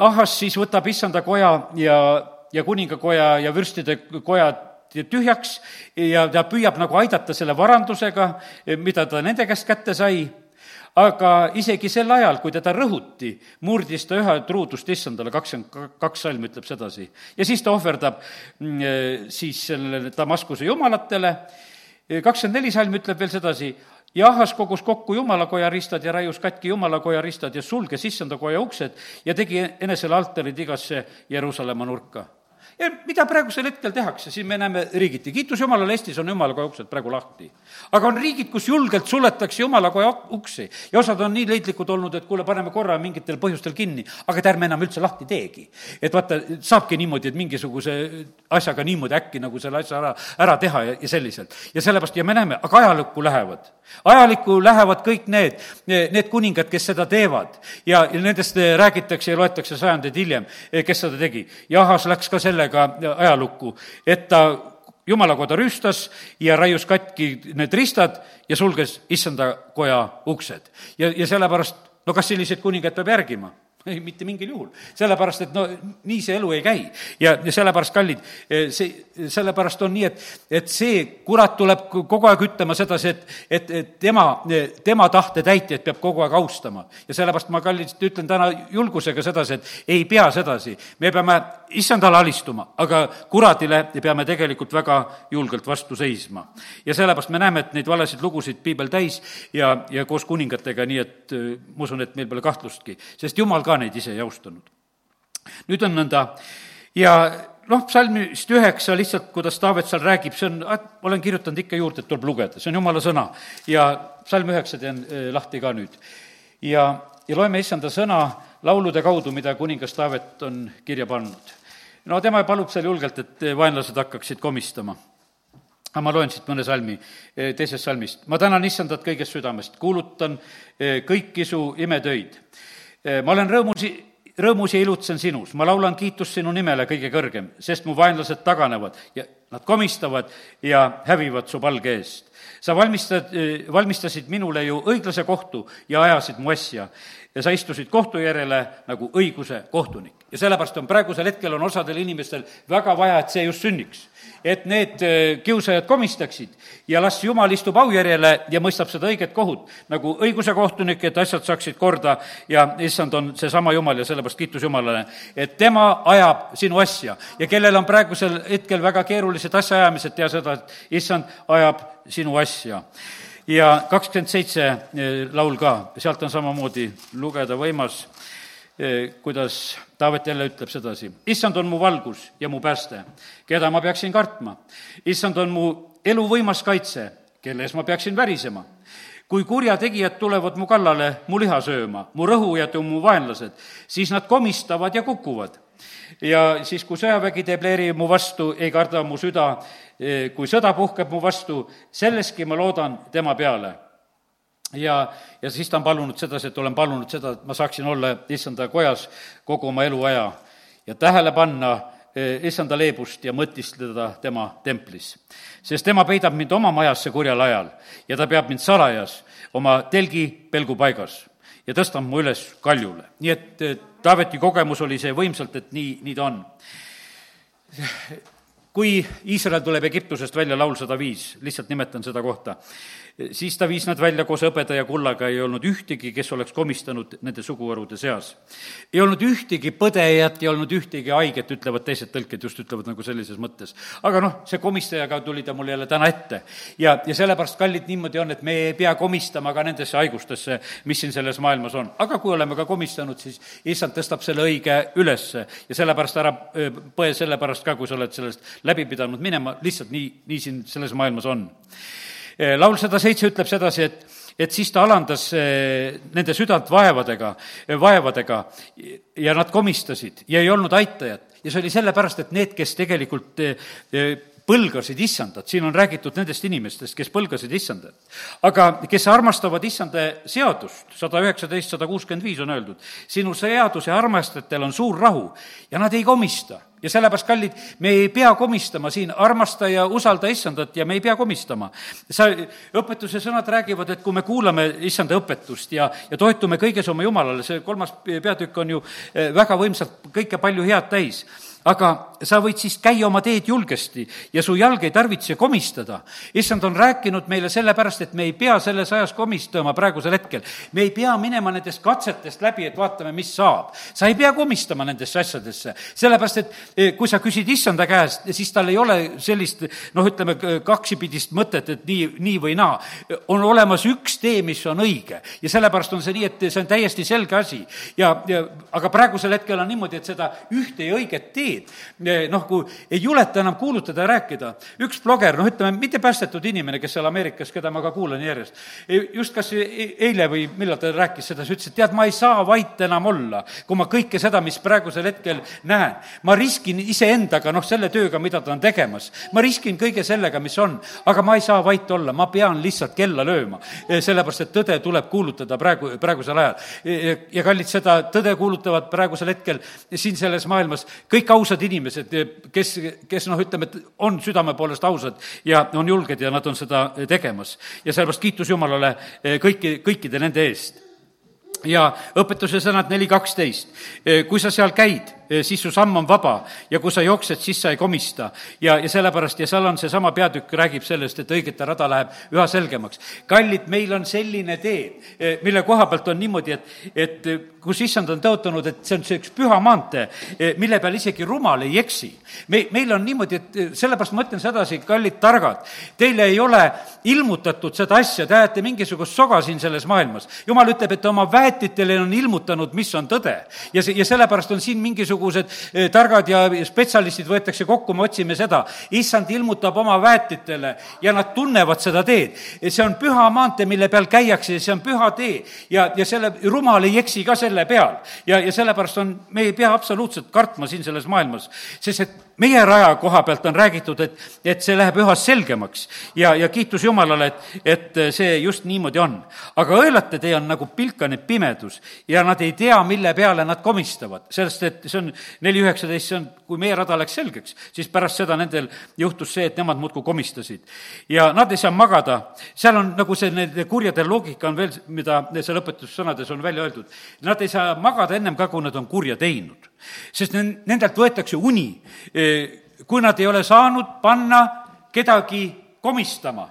Ahas siis võtab issanda koja ja, ja kuningakoja ja vürstide koja tühjaks ja ta püüab nagu aidata selle varandusega, mida ta nende käest kätte sai aga isegi sel ajal, kui teda rõhuti, murdis ta ühe truudust issandale, kakskümmend kaks salm ütleb sedasi. ja siis ta ohverdab mm, eh, siis sellele Damaskuse jumalatele, kakskümmend neli salm ütleb veel sedasi, ja Ahas kogus kokku jumalakoja ristad ja raius katki jumalakoja ristad ja sulges issanda koja uksed ja tegi enesele altarid igasse Jeruusalemma nurka ja mida praegusel hetkel tehakse, siin me näeme riigiti, kiitus Jumalale, Eestis on Jumalakoja uksed praegu lahti. aga on riigid, kus julgelt suletakse Jumalakoja uksi ja osad on nii leidlikud olnud, et kuule, paneme korra mingitel põhjustel kinni, aga et ärme enam üldse lahti teegi. et vaata, saabki niimoodi, et mingisuguse asjaga niimoodi äkki nagu selle asja ära, ära teha ja, ja selliselt. ja sellepärast, ja me näeme, aga ajalukku lähevad. ajalukku lähevad kõik need, need kuningad, kes seda teevad ja, ja nendest räägitakse ja loetakse sajandeid hiljem, kes seda tegi. Jahas läks ka sellega ajalukku, et ta jumalakoda rüüstas ja raius katki need ristad ja sulges issanda koja uksed. ja, ja sellepärast, no kas selliseid kuningaid peab järgima? ei, mitte mingil juhul. sellepärast, et no nii see elu ei käi. ja, ja sellepärast, kallid, eh, see, sellepärast on nii, et, et see kurat tuleb kogu aeg ütlema sedasi, et, et, et tema, tema tahte täitjaid peab kogu aeg austama. ja sellepärast ma, kallid, ütlen täna julgusega sedasi, et ei pea sedasi. me peame issandale alistuma, aga kuradile peame tegelikult väga julgelt vastu seisma. ja sellepärast me näeme, et neid valesid lugusid piibel täis ja, ja koos kuningatega, nii et eh, ma usun, et meil pole kahtlustki, sest jumal ka ka neid ise ei austanud. nüüd on nõnda ja noh, psalmist üheksa lihtsalt, kuidas Taavet seal räägib, see on, olen kirjutanud ikka juurde, et tuleb lugeda, see on jumala sõna. ja psalm üheksa teen eh, lahti ka nüüd. ja, ja loeme issanda sõna laulude kaudu, mida kuningas Taavet on kirja pannud. no tema palub seal julgelt, et vaenlased hakkaksid komistama aga ma loen siit mõne salmi, eh, teisest salmist. ma tänan issandat kõigest südamest, kuulutan eh, kõiki su imetöid Eh, ma olen rõõmus, rõõmus ja ilutsen sinus, ma laulan kiitust sinu nimele, kõige kõrgem, sest mu vaenlased taganevad ja nad komistavad ja hävivad su palge eest. sa valmistad, valmistasid minule ju õiglase kohtu ja ajasid mu asja ja sa istusid kohtu järele nagu õiguse kohtunik. ja sellepärast on praegusel hetkel on osadel inimestel väga vaja, et see just sünniks. Et need äh, kiusajad komistaksid. Ja las Jumal istub aujärjele ja mõistab seda õiget kohut, nagu õiguse kohtunik, et asjad saaksid korda. Ja issand on seesama Jumal ja sellepärast kiitus Jumalale, et tema ajab sinu asja. Ja kellel on praegusel hetkel väga keerulised asjaajamised, tea seda, et issand ajab sinu asja ja kakskümmend seitse äh, laul ka, sealt on samamoodi lugeda võimas Eh, kuidas Taavet jälle ütleb sedasi, issand on mu valgus ja mu pääste, keda ma peaksin kartma. issand on mu elu võimas kaitse, kelle ees ma peaksin värisema. kui kurjategijad tulevad mu kallale mu liha sööma, mu rõhujad ja mu vaenlased, siis nad komistavad ja kukuvad. ja siis, kui sõjavägi teeb leeri mu vastu, ei karda mu süda, eh, kui sõda puhkeb mu vastu, selleski ma loodan tema peale ja, ja siis ta on palunud sedasi, et olen palunud seda, et ma saaksin olla issanda kojas kogu oma eluaja ja tähele panna eh, issanda leebust ja mõtiskleda tema templis. sest tema peidab mind oma majasse kurjal ajal ja ta peab mind salajas oma telgi pelgupaigas ja tõstab mu üles kaljule. nii et Taaveti kogemus oli see võimsalt, et nii, nii ta on kui Iisrael tuleb Egiptusest välja, laul sada viis, lihtsalt nimetan seda kohta, siis ta viis nad välja koos hõbeda ja kullaga, ei olnud ühtegi, kes oleks komistanud nende suguharude seas. ei olnud ühtegi põdejat, ei olnud ühtegi haiget, ütlevad teised tõlked, just ütlevad nagu sellises mõttes. aga noh, see komistajaga tuli ta mulle jälle täna ette. ja, ja sellepärast, kallid, niimoodi on, et me ei pea komistama ka nendesse haigustesse, mis siin selles maailmas on. aga kui oleme ka komistanud, siis issand tõstab selle õige ülesse ja sellepärast ära põe selle pärast ka, kui sa oled sellest läbi pidanud minema, lihtsalt nii, nii siin selles maailmas on. Eh, laul sada seitse ütleb sedasi, et et siis ta alandas eh, nende südant vaevadega, eh, vaevadega ja nad komistasid ja ei olnud aitajat. ja see oli sellepärast, et need, kes tegelikult põlgasid issandat, siin on räägitud nendest inimestest, kes põlgasid issandat. aga kes armastavad issanda seadust, sada üheksateist, sada kuuskümmend viis on öeldud, sinu seaduse armastajatel on suur rahu ja nad ei komista ja sellepärast, kallid, me ei pea komistama siin, armasta ja usalda issandat ja me ei pea komistama. sa, õpetuse sõnad räägivad, et kui me kuulame issanda õpetust ja, ja toetume kõiges oma Jumalale, see kolmas peatükk on ju eh, väga võimsalt kõike palju head täis aga sa võid siis käia oma teed julgesti ja su jalg ei tarvitse komistada. issand on rääkinud meile sellepärast, et me ei pea selles ajas komistama praegusel hetkel. me ei pea minema nendest katsetest läbi, et vaatame, mis saab. sa ei pea komistama nendesse asjadesse, sellepärast et eh, kui sa küsid issanda käest, siis tal ei ole sellist noh, ütleme kaksipidist mõtet, et nii, nii või naa. on olemas üks tee, mis on õige ja sellepärast on see nii, et see on täiesti selge asi. ja, ja aga praegusel hetkel on niimoodi, et seda ühte ja õiget teed teed, noh, kui ei juleta enam kuulutada ja rääkida. üks bloger, noh, ütleme, mitte päästetud inimene, kes seal Ameerikas, keda ma ka kuulan järjest, just kas e-, eile või millal ta rääkis seda, siis ütles, et tead, ma ei saa vait enam olla, kui ma kõike seda, mis praegusel hetkel näen. ma riskin iseendaga, noh, selle tööga, mida ta on tegemas. ma riskin kõige sellega, mis on, aga ma ei saa vait olla, ma pean lihtsalt kella lööma. sellepärast, et tõde tuleb kuulutada praegu, praegusel ajal. ja kallid, seda tõde kuulutavad praegusel hetkel siin selles maailmas kõik ausad inimesed, kes, kes noh, ütleme, et on südame poolest ausad ja on julged ja nad on seda tegemas. ja sellepärast kiitus Jumalale kõiki, kõikide nende eest ja õpetuse sõnad neli kaksteist. kui sa seal käid Eh, siis su samm on vaba ja kui sa jooksed, siis sa ei komista. ja, ja sellepärast, ja seal on seesama peatükk, räägib sellest, et õigete rada läheb üha selgemaks. kallid, meil on selline tee, mille koha pealt on niimoodi, et, et kus issand on tõotanud, et see on see üks püha maantee, mille peal isegi rumal ei eksi. me, meil on niimoodi, et sellepärast ma ütlen sedasi, kallid targad, teile ei ole ilmutatud seda asja, te ajate mingisugust soga siin selles maailmas. jumal ütleb, et oma väetitele on ilmutanud, mis on tõde. ja see, ja sellepärast on siin mingisugune mingisugused eh, targad ja spetsialistid võetakse kokku, me otsime seda. issand ilmutab oma väetitele ja nad tunnevad seda teed. see on püha maantee, mille peal käiakse ja see on püha tee. ja, ja selle, rumal ei eksi ka selle peal. ja, ja sellepärast on, me ei pea absoluutselt kartma siin selles maailmas, sest et meie raja koha pealt on räägitud, et, et see läheb üha selgemaks ja, ja kiitus Jumalale, et, et see just niimoodi on. aga õelate tee on nagu pilkane pimedus ja nad ei tea, mille peale nad komistavad, sest et see on neli üheksateist, see on, kui meie rada läks selgeks, siis pärast seda nendel juhtus see, et nemad muudkui komistasid. ja nad ei saa magada, seal on nagu see, nende kurjade loogika on veel, mida seal õpetussõnades on välja öeldud. Nad ei saa magada ennem ka, kui nad on kurja teinud sest nendelt võetakse uni, kui nad ei ole saanud panna kedagi komistama.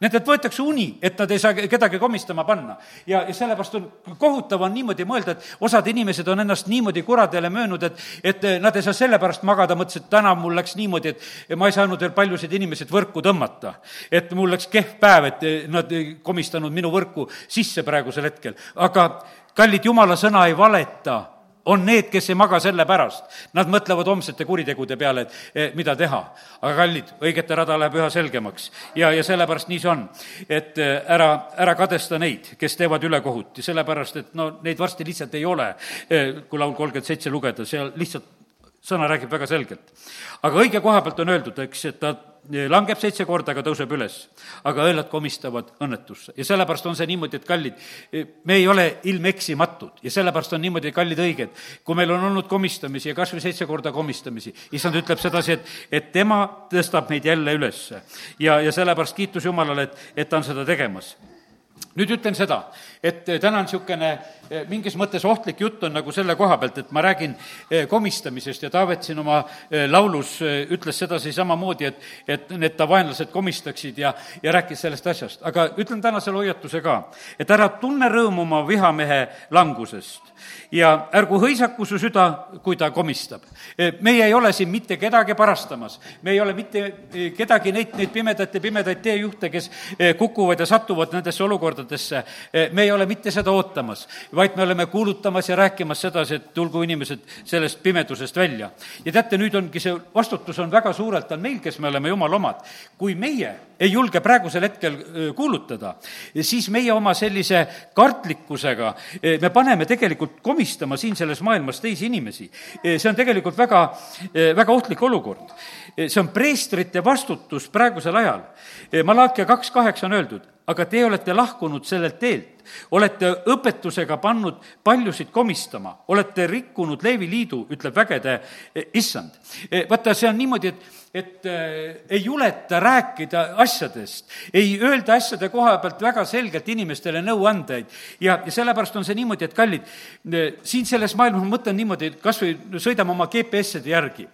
Nendelt võetakse uni, et nad ei saa kedagi komistama panna. ja, ja sellepärast on, kohutav on niimoodi mõelda, et osad inimesed on ennast niimoodi kuradele möönud, et, et nad ei saa sellepärast magada, mõtlesid, et täna mul läks niimoodi, et ma ei saanud veel paljusid inimesed võrku tõmmata. et mul läks kehv päev, et nad ei komistanud minu võrku sisse praegusel hetkel. aga kallid, jumala sõna ei valeta on need, kes ei maga selle pärast. Nad mõtlevad homsete kuritegude peale, et eh, mida teha. aga kallid, õigete rada läheb üha selgemaks. ja, ja sellepärast nii see on. et eh, ära, ära kadesta neid, kes teevad ülekohut ja sellepärast, et no neid varsti lihtsalt ei ole, eh, kui laul kolmkümmend seitse lugeda, seal lihtsalt sõna räägib väga selgelt. aga õige koha pealt on öeldud, eks, et ta langeb seitse korda, aga tõuseb üles. aga õelad komistavad õnnetusse ja sellepärast on see niimoodi, et kallid, me ei ole ilmeksimatud ja sellepärast on niimoodi, kallid õiged, kui meil on olnud komistamisi ja kas või seitse korda komistamisi, issand ütleb sedasi, et, et tema tõstab meid jälle ülesse. ja, ja sellepärast kiitus Jumalale, et, et ta on seda tegemas nüüd ütlen seda, et täna on niisugune eh, mingis mõttes ohtlik jutt on nagu selle koha pealt, et ma räägin eh, komistamisest ja Taavet siin oma eh, laulus ütles sedasi samamoodi, et, et need ta vaenlased komistaksid ja, ja rääkis sellest asjast. aga ütlen täna selle hoiatuse ka, et ära tunne rõõmu oma vihamehe langusest ja ärgu hõisaku su süda, kui ta komistab. meie ei ole siin mitte kedagi parastamas, me ei ole mitte kedagi neid, neid pimedaid ja pimedaid teejuhte, kes kukuvad ja satuvad nendesse olukordadesse, me ei ole mitte seda ootamas, vaid me oleme kuulutamas ja rääkimas sedasi, et tulgu inimesed sellest pimedusest välja. ja teate, nüüd ongi see vastutus on väga suurelt on meil, kes me oleme jumala omad. kui meie ei julge praegusel hetkel kuulutada, siis meie oma sellise kartlikkusega, me paneme tegelikult komistama siin selles maailmas teisi inimesi. see on tegelikult väga, väga ohtlik olukord. See on preestrite vastutus praegusel ajal. Malakia kaks kaheksa on öeldud, aga te olete lahkunud sellelt teelt, olete õpetusega pannud paljusid komistama, olete rikkunud Leevi liidu, ütleb vägede eh, issand. Eh, vaata, see on niimoodi, et et ei juleta rääkida asjadest, ei öelda asjade koha pealt väga selgelt inimestele nõuandeid. ja, ja sellepärast on see niimoodi, et kallid, siin selles maailmas ma mõtlen niimoodi, kas või sõidame oma GPS-ide järgi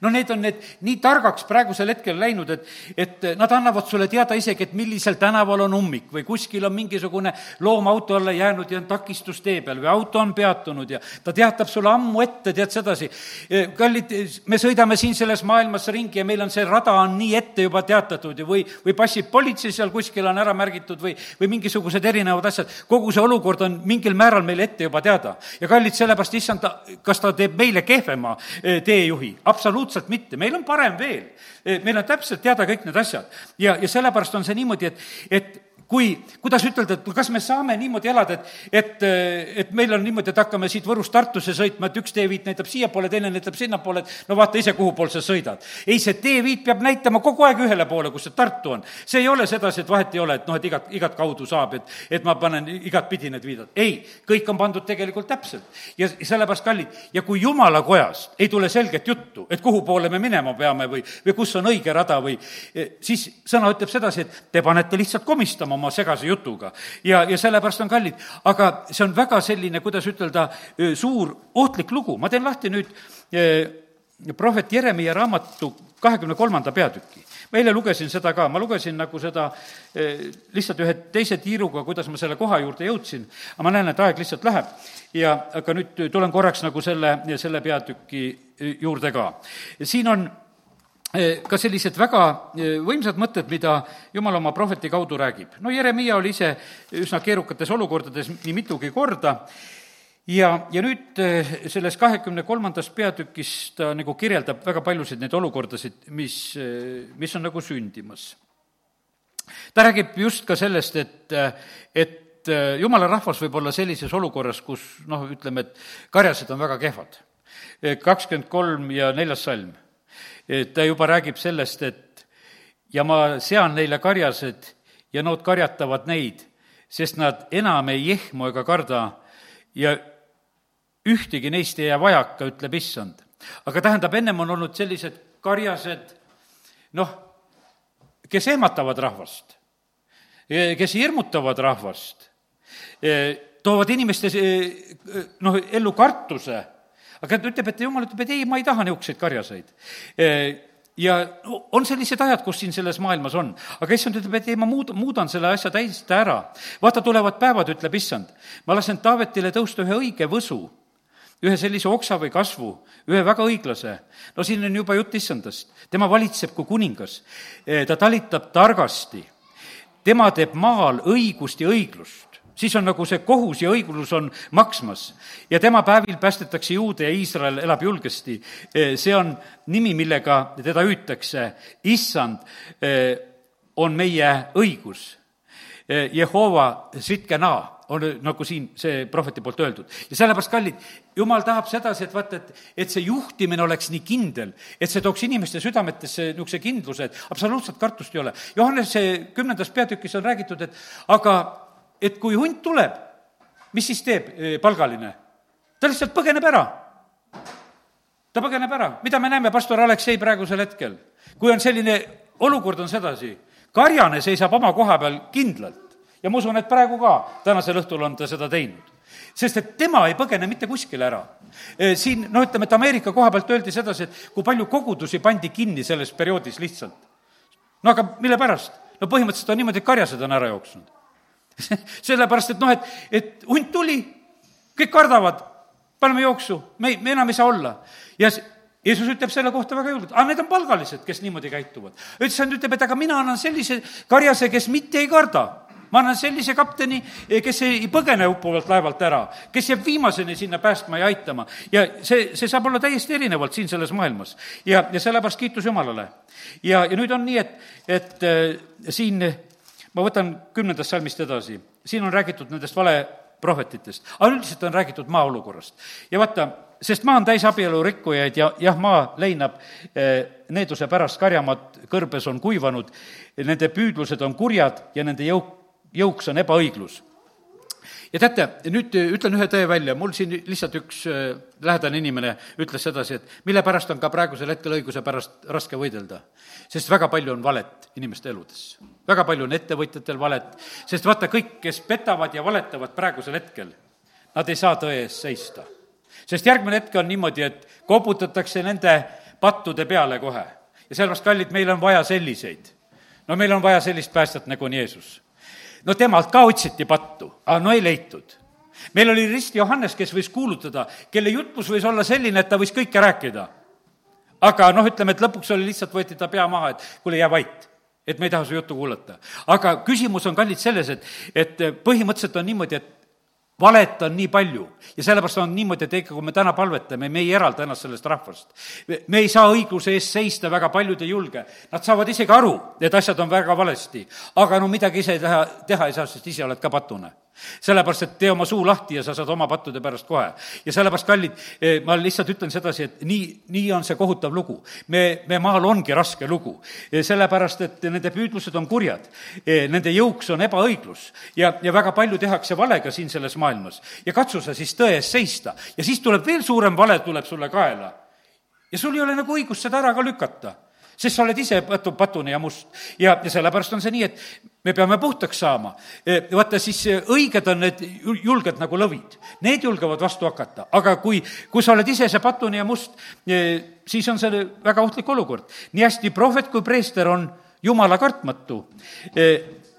no need on need nii targaks praegusel hetkel läinud, et, et nad annavad sulle teada isegi, et millisel tänaval on ummik või kuskil on mingisugune loom auto alla jäänud ja on takistus tee peal või auto on peatunud ja ta teatab sulle ammu ette, tead sedasi. kallid, me sõidame siin selles maailmas ringi ja meil on see rada on nii ette juba teatatud ja või, või passib politsei seal kuskil on ära märgitud või, või mingisugused erinevad asjad. kogu see olukord on mingil määral meile ette juba teada. ja kallid, sellepärast issand, kas ta teeb meile kehvema eh, teejuhi? absoluutselt mitte, meil on parem veel. Meil on täpselt teada kõik need asjad ja, ja sellepärast on see niimoodi, et, et kui, kuidas ütelda, et kas me saame niimoodi elada, et, et, et meil on niimoodi, et hakkame siit Võrust Tartusse sõitma, et üks teeviit näitab siiapoole, teine näitab sinnapoole, et no vaata ise, kuhu pool sa sõidad. ei, see teeviit peab näitama kogu aeg ühele poole, kus see Tartu on. see ei ole sedasi, et vahet ei ole, et noh, et igat, igat kaudu saab, et, et ma panen igatpidi need viidad. ei, kõik on pandud tegelikult täpselt. ja sellepärast, kallid, ja kui jumala kojast ei tule selget juttu, et kuhu poole me minema peame või, või kus on õige rada või siis sõna ütleb sedasi, et te panete lihtsalt komistama oma segase jutuga. ja, ja sellepärast on kallid, aga see on väga selline, kuidas ütelda, suur ohtlik lugu, ma teen lahti nüüd prohvet Jeremiah raamatu kahekümne kolmanda peatüki. ma eile lugesin seda ka, ma lugesin nagu seda lihtsalt ühe teise tiiruga, kuidas ma selle koha juurde jõudsin, aga ma näen, et aeg lihtsalt läheb ja aga nüüd tulen korraks nagu selle, selle peatüki juurde ka. siin on ka sellised väga eh, võimsad mõtted, mida Jumal oma prohveti kaudu räägib. no Jeremiah oli ise üsna keerukates olukordades nii mitugi korda ja, ja nüüd eh, selles kahekümne kolmandas peatükis ta nagu kirjeldab väga paljusid neid olukordasid, mis, mis on nagu sündimas. ta räägib just ka sellest, et, et jumala rahvas võib olla sellises olukorras, kus noh, ütleme, et karjased on väga kehvad. kakskümmend kolm ja neljas salm ta juba räägib sellest, et ja ma sean neile karjased ja nood karjatavad neid, sest nad enam ei jehmu ega karda ja ühtegi neist ei jää vajaka, ütleb issand. aga tähendab, ennem on olnud sellised karjased, noh, kes ehmatavad rahvast, kes hirmutavad rahvast, toovad inimeste noh, ellu kartuse aga ta ütleb, et jumal ütleb, et ei, ma ei taha niisuguseid karjaseid ja on sellised ajad, kus siin selles maailmas on. aga issand ütleb, et ei, ma muud, muudan selle asja täiesti ära. vaata, tulevad päevad, ütleb issand, ma lasen Taavetile tõusta ühe õige võsu, ühe sellise oksa või kasvu, ühe väga õiglase. no siin on juba jutt issandast. tema valitseb kui kuningas. ta talitab targasti. tema teeb maal õigust ja õiglust siis on nagu see kohus ja õiglus on maksmas. ja tema päevil päästetakse juude ja Iisrael elab julgesti. Eh, see on nimi, millega teda hüütakse. issand eh, on meie õigus. Eh, Jehova Sitkena on nagu siin see prohveti poolt öeldud. ja sellepärast, kallid, jumal tahab sedasi, et vaata, et, et see juhtimine oleks nii kindel, et see tooks inimeste südametesse niisuguse kindluse, et absoluutselt kartust ei ole. Johannese kümnendas peatükis on räägitud, et aga et kui hunt tuleb, mis siis teeb eh, palgaline? ta lihtsalt põgeneb ära. ta põgeneb ära, mida me näeme pastor Aleksei praegusel hetkel? kui on selline olukord on sedasi, karjane seisab oma koha peal kindlalt ja ma usun, et praegu ka, tänasel õhtul on ta seda teinud. sest et tema ei põgene mitte kuskile ära. Eh, siin, noh, ütleme, et Ameerika koha pealt öeldi sedasi, et kui palju kogudusi pandi kinni selles perioodis lihtsalt. no aga mille pärast? no põhimõtteliselt on niimoodi, et karjased on ära jooksnud sellepärast, et noh, et, et hunt tuli, kõik kardavad, paneme jooksu, me, me enam ei saa olla. ja Jeesus ütleb selle kohta väga julgelt, aga need on palgalised, kes niimoodi käituvad. üldsand ütleb, et aga mina annan sellise karjase, kes mitte ei karda ma annan sellise kapteni, kes ei põgene uppuvalt laevalt ära, kes jääb viimaseni sinna päästma ja aitama. ja see, see saab olla täiesti erinevalt siin selles maailmas. ja, ja sellepärast kiitus Jumalale. ja, ja nüüd on nii, et, et äh, siin ma võtan kümnendast salmist edasi, siin on räägitud nendest valeprohvetitest, aga üldiselt on räägitud maa olukorrast. ja vaata, sest maa on täis abielu rikkujaid ja jah, maa leinab eh, needuse pärast, karjamaad kõrbes on kuivanud, nende püüdlused on kurjad ja nende jõuk, jõuks on ebaõiglus ja teate, nüüd ütlen ühe tõe välja, mul siin lihtsalt üks äh, lähedane inimene ütles sedasi, et mille pärast on ka praegusel hetkel õiguse pärast raske võidelda. sest väga palju on valet inimeste eludes. väga palju on ettevõtjatel valet, sest vaata, kõik, kes petavad ja valetavad praegusel hetkel, nad ei saa tõe eest seista. sest järgmine hetk on niimoodi, et koputatakse nende pattude peale kohe. ja sellepärast, kallid, meil on vaja selliseid. no meil on vaja sellist päästjat nagu on Jeesus. No temalt ka otsiti pattu, aga no ei leitud meil oli Rist Johannes, kes võis kuulutada, kelle jutlus võis olla selline, et ta võis kõike rääkida. aga noh, ütleme, et lõpuks oli lihtsalt, võeti ta pea maha, et kuule, jää vait et me ei taha su juttu kuulata. aga küsimus on, kallid, selles, et, et põhimõtteliselt on niimoodi, et valet on nii palju ja sellepärast on niimoodi, et ikka, kui me täna palvetame, me ei eralda ennast sellest rahvast. me ei saa õigluse eest seista, väga paljud ei julge. Nad saavad isegi aru, et asjad on väga valesti. aga no midagi ise teha, teha ei saa, sest ise oled ka patune sellepärast, et tee oma suu lahti ja sa saad oma pattude pärast kohe. ja sellepärast, kallid, eh, ma lihtsalt ütlen sedasi, et nii, nii on see kohutav lugu. me, me maal ongi raske lugu, sellepärast et nende püüdlused on kurjad, eh, nende jõuks on ebaõiglus ja, ja väga palju tehakse valega siin selles maailmas. ja katsu sa siis tõe eest seista ja siis tuleb veel suurem vale, tuleb sulle kaela. ja sul ei ole nagu õigust seda ära ka lükata sest sa oled ise patu, patune ja must. ja, ja sellepärast on see nii, et me peame puhtaks saama. E, vaata, siis e, õiged on need julged nagu lõvid. Need julgevad vastu hakata, aga kui, kui sa oled ise see patune ja must, e, siis on see väga ohtlik olukord. nii hästi prohvet kui preester on jumala kartmatu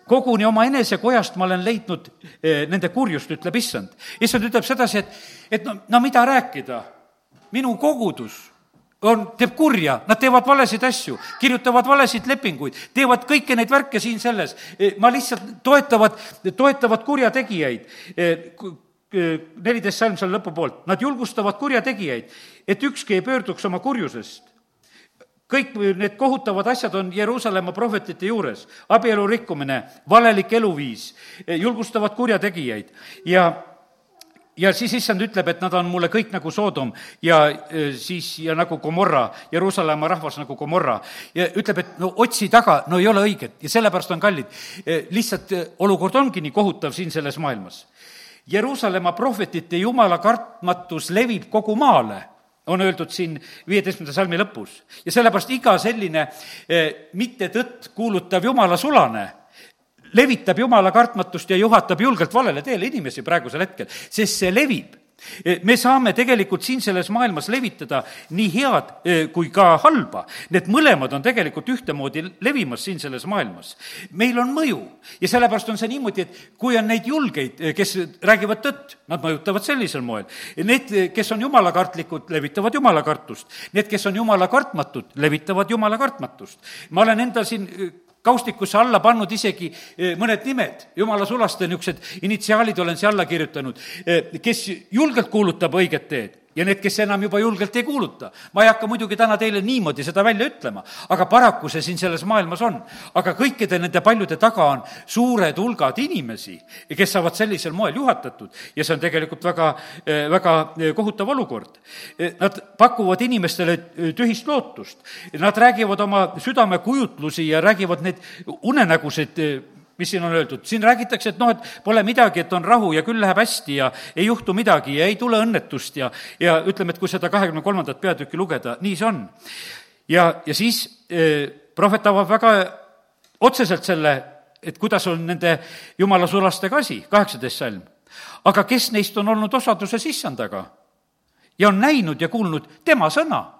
koguni oma enesekojast ma olen leidnud nende kurjust, ütleb issand. issand ütleb sedasi, et, et no, no mida rääkida, minu kogudus on, teeb kurja, nad teevad valesid asju, kirjutavad valesid lepinguid, teevad kõiki neid värke siin selles. E, ma lihtsalt toetavad, toetavad kurjategijaid. E, e, neliteist salm seal lõpupoolt, nad julgustavad kurjategijaid, et ükski ei pöörduks oma kurjusest. Kõik need kohutavad asjad on Jeruusalemma prohvetite juures, abielu rikkumine, valelik eluviis, julgustavad kurjategijaid. Ja ja siis issand ütleb, et nad on mulle kõik nagu Soodom ja e, siis, ja nagu Gomorra, Jeruusalemma rahvas nagu Gomorra. ja ütleb, et no otsi taga, no ei ole õiget ja sellepärast on kallid. E, lihtsalt e, olukord ongi nii kohutav siin selles maailmas. Jeruusalemma prohvetite jumala kartmatus levib kogu maale on öeldud siin viieteistkümnenda salmi lõpus. ja sellepärast iga selline eh, mittetõtt kuulutav jumala sulane levitab jumala kartmatust ja juhatab julgelt valele teele inimesi praegusel hetkel, sest see levib me saame tegelikult siin selles maailmas levitada nii head eh, kui ka halba. Need mõlemad on tegelikult ühtemoodi levimas siin selles maailmas. meil on mõju ja sellepärast on see niimoodi, et kui on neid julgeid, eh, kes räägivad tõtt, nad mõjutavad sellisel moel. Need, kes on jumalakartlikud, levitavad jumalakartust. Need, kes on jumalakartmatud, levitavad jumalakartmatust. ma olen endal siin kaustikusse alla pannud isegi eh, mõned nimed, jumala sulaste niisugused initsiaalid olen siia alla kirjutanud, eh, kes julgelt kuulutab õiget teed ja need, kes enam juba julgelt ei kuuluta. ma ei hakka muidugi täna teile niimoodi seda välja ütlema, aga paraku see siin selles maailmas on. aga kõikide nende paljude taga on suured hulgad inimesi, kes saavad sellisel moel juhatatud ja see on tegelikult väga, väga kohutav olukord. Nad pakuvad inimestele tühist lootust, nad räägivad oma südamekujutlusi ja räägivad neid unenägusid mis siin on öeldud, siin räägitakse, et noh, et pole midagi, et on rahu ja küll läheb hästi ja ei juhtu midagi ja ei tule õnnetust ja, ja ütleme, et kui seda kahekümne kolmandat peatükki lugeda, nii see on. ja, ja siis eh, prohvet avab väga otseselt selle, et kuidas on nende jumala sulastega asi, kaheksateist salm. aga kes neist on olnud osaduses issandaga ja on näinud ja kuulnud tema sõna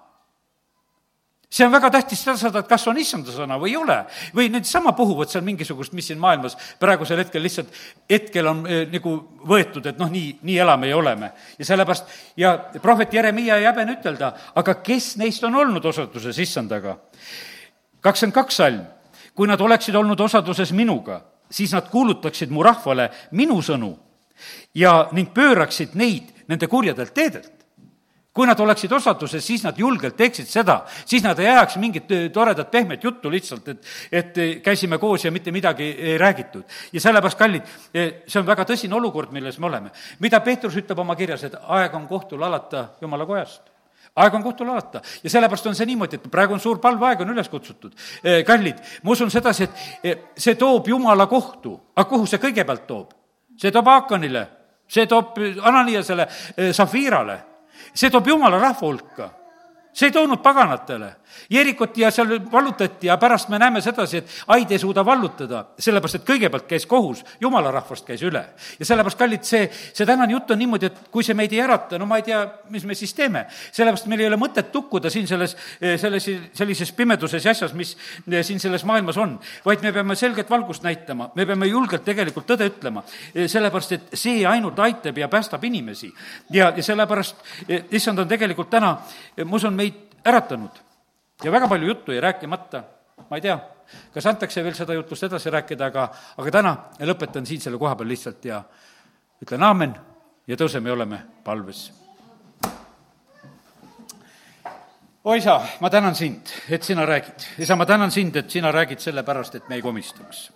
see on väga tähtis teada, et kas on issanda sõna või ei ole. või need sama puhuvad seal mingisugust, mis siin maailmas praegusel hetkel lihtsalt, hetkel on eh, nagu võetud, et noh, nii, nii elame ja oleme. ja sellepärast, ja prohvet Jeremiah ei häbene ütelda, aga kes neist on olnud osaduses issandaga? kakskümmend kaks salm. kui nad oleksid olnud osaduses minuga, siis nad kuulutaksid mu rahvale minu sõnu ja ning pööraksid neid nende kurjadelt teedelt kui nad oleksid osaduses, siis nad julgelt teeksid seda, siis nad ei ajaks mingit äh, toredat pehmet juttu lihtsalt, et, et äh, käisime koos ja mitte midagi ei räägitud. ja sellepärast, kallid, äh, see on väga tõsine olukord, milles me oleme. mida Peetrus ütleb oma kirjas, et aeg on kohtul alata Jumala kojast aeg on kohtul alata ja sellepärast on see niimoodi, et praegu on suur palveaeg, on üles kutsutud. kallid, ma usun sedasi, et see toob Jumala kohtu, aga kuhu see kõigepealt toob? see toob Haakonile, see toob Ananiasele, Safiirale see toob jumala rahva hulka. see ei toonud paganatele, Jerikot ja seal vallutati ja pärast me näeme sedasi, et Aid ei suuda vallutada, sellepärast et kõigepealt käis kohus, jumala rahvast käis üle. ja sellepärast, kallid, see, see tänane jutt on niimoodi, et kui see meid ei ärata, no ma ei tea, mis me siis teeme. sellepärast meil ei ole mõtet tukkuda siin selles, selles, sellises pimeduses ja asjas, mis siin selles maailmas on, vaid me peame selget valgust näitama, me peame julgelt tegelikult tõde ütlema, sellepärast et see ainult aitab ja päästab inimesi. ja, ja sellepärast, issand on tegelikult täna, ma usun, meid äratanud ja väga palju juttu jäi rääkimata, ma ei tea, kas antakse veel seda jutust edasi rääkida, aga, aga täna lõpetan siin selle koha peal lihtsalt ja ütlen aamen ja tõuseme ja oleme palves. o isa, ma tänan sind, et sina räägid. isa, ma tänan sind, et sina räägid sellepärast, et me ei komistaks.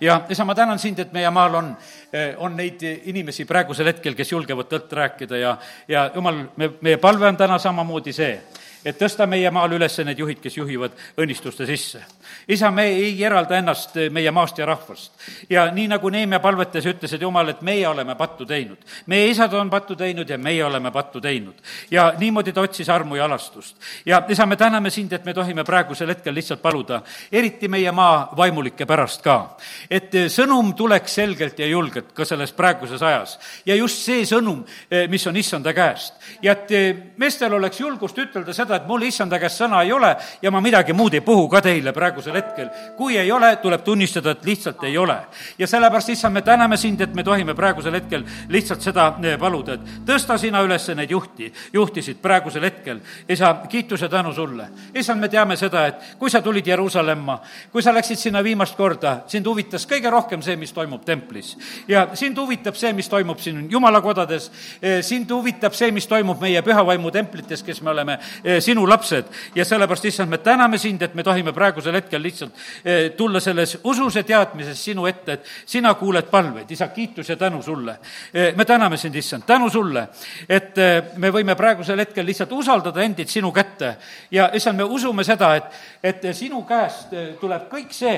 ja isa, ma tänan sind, et meie maal on, eh, on neid inimesi praegusel hetkel, kes julgevad tõtt rääkida ja, ja jumal, me, meie palve on täna samamoodi see, et tõsta meie maal üles need juhid, kes juhivad õnnistuste sisse. isa, me ei eralda ennast meie maast ja rahvast. ja nii, nagu Neemia palvetes ütles, et jumal, et meie oleme pattu teinud. meie isad on pattu teinud ja meie oleme pattu teinud. ja niimoodi ta otsis armu ja alastust. ja isa, me täname sind, et me tohime praegusel hetkel lihtsalt paluda, eriti meie maa vaimulike pärast ka, et sõnum tuleks selgelt ja julgelt ka selles praeguses ajas. ja just see sõnum, mis on issanda käest. ja et meestel oleks julgust ütelda seda, seda, et mul issanda käest sõna ei ole ja ma midagi muud ei puhu ka teile praegusel hetkel. kui ei ole, tuleb tunnistada, et lihtsalt ei ole. ja sellepärast, issand, me täname sind, et me tohime praegusel hetkel lihtsalt seda eh, paluda, et tõsta sina üles neid juhti, juhtisid praegusel hetkel. isa, kiitus ja tänu sulle. issand, me teame seda, et kui sa tulid Jeruusalemma, kui sa läksid sinna viimast korda, sind huvitas kõige rohkem see, mis toimub templis. ja sind huvitab see, mis toimub siin jumalakodades, eh, sind huvitab see, mis toimub meie pühavaimu templites, kes me oleme eh, sinu lapsed ja sellepärast, issand, me täname sind, et me tohime praegusel hetkel lihtsalt eh, tulla selles usus ja teadmises sinu ette, et sina kuuled palveid, isa, kiitus ja tänu sulle. Eh, me täname sind, issand, tänu sulle, et eh, me võime praegusel hetkel lihtsalt usaldada endid sinu kätte ja issand, me usume seda, et, et sinu käest tuleb kõik see,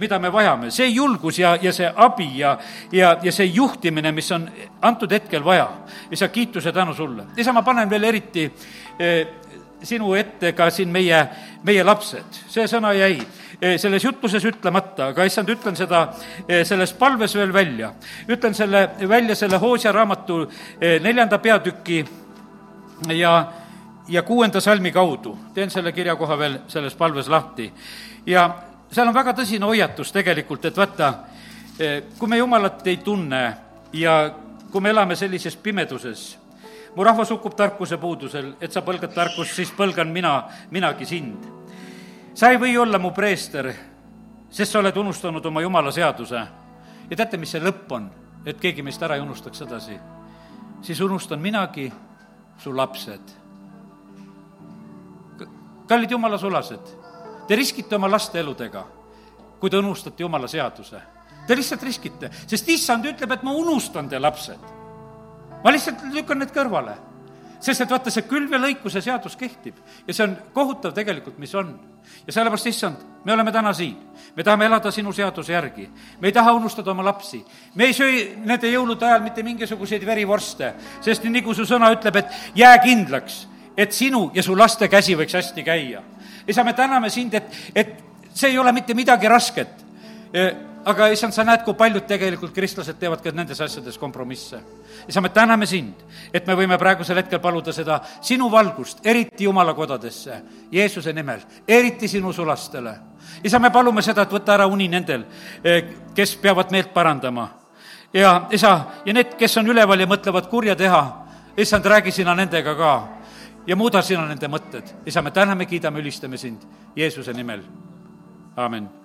mida me vajame, see julgus ja, ja see abi ja, ja, ja see juhtimine, mis on antud hetkel vaja. isa, kiitus ja tänu sulle. isa, ma panen veel eriti sinu ette ka siin meie, meie lapsed. see sõna jäi eh, selles jutluses ütlemata, aga issand, ütlen seda eh, selles palves veel välja. ütlen selle välja selle Hoosia raamatu eh, neljanda peatüki ja, ja kuuenda salmi kaudu. teen selle kirjakoha veel selles palves lahti. ja seal on väga tõsine hoiatus tegelikult, et vaata, kui me Jumalat ei tunne ja kui me elame sellises pimeduses, mu rahvas hukkub tarkuse puudusel, et sa põlgad tarkust, siis põlgan mina, minagi sind. sa ei või olla mu preester, sest sa oled unustanud oma jumala seaduse. ja teate, mis see lõpp on, et keegi meist ära ei unustaks sedasi? siis unustan minagi su lapsed. kallid jumala sulased, te riskite oma laste eludega, kui te unustate jumala seaduse. Te lihtsalt riskite, sest issand ütleb, et ma unustan te lapsed ma lihtsalt lükkan need kõrvale. sest et vaata, see külv ja lõikuse seadus kehtib ja see on kohutav tegelikult, mis on. ja sellepärast, issand, me oleme täna siin, me tahame elada sinu seaduse järgi. me ei taha unustada oma lapsi. me ei söö nende jõulude ajal mitte mingisuguseid verivorste, sest nii kui su sõna ütleb, et jää kindlaks, et sinu ja su laste käsi võiks hästi käia. isa, me täname sind, et, et see ei ole mitte midagi rasket aga issand, sa näed, kui paljud tegelikult kristlased teevad ka nendes asjades kompromisse. isa, me täname sind, et me võime praegusel hetkel paluda seda sinu valgust, eriti Jumala kodadesse, Jeesuse nimel, eriti sinu sulastele. isa, me palume seda, et võta ära uni nendel, eh, kes peavad meelt parandama. ja isa, ja need, kes on üleval ja mõtlevad kurja teha, issand, räägi sina nendega ka ja muuda sina nende mõtted. isa, me täname, kiidame, ülistame sind Jeesuse nimel, aamen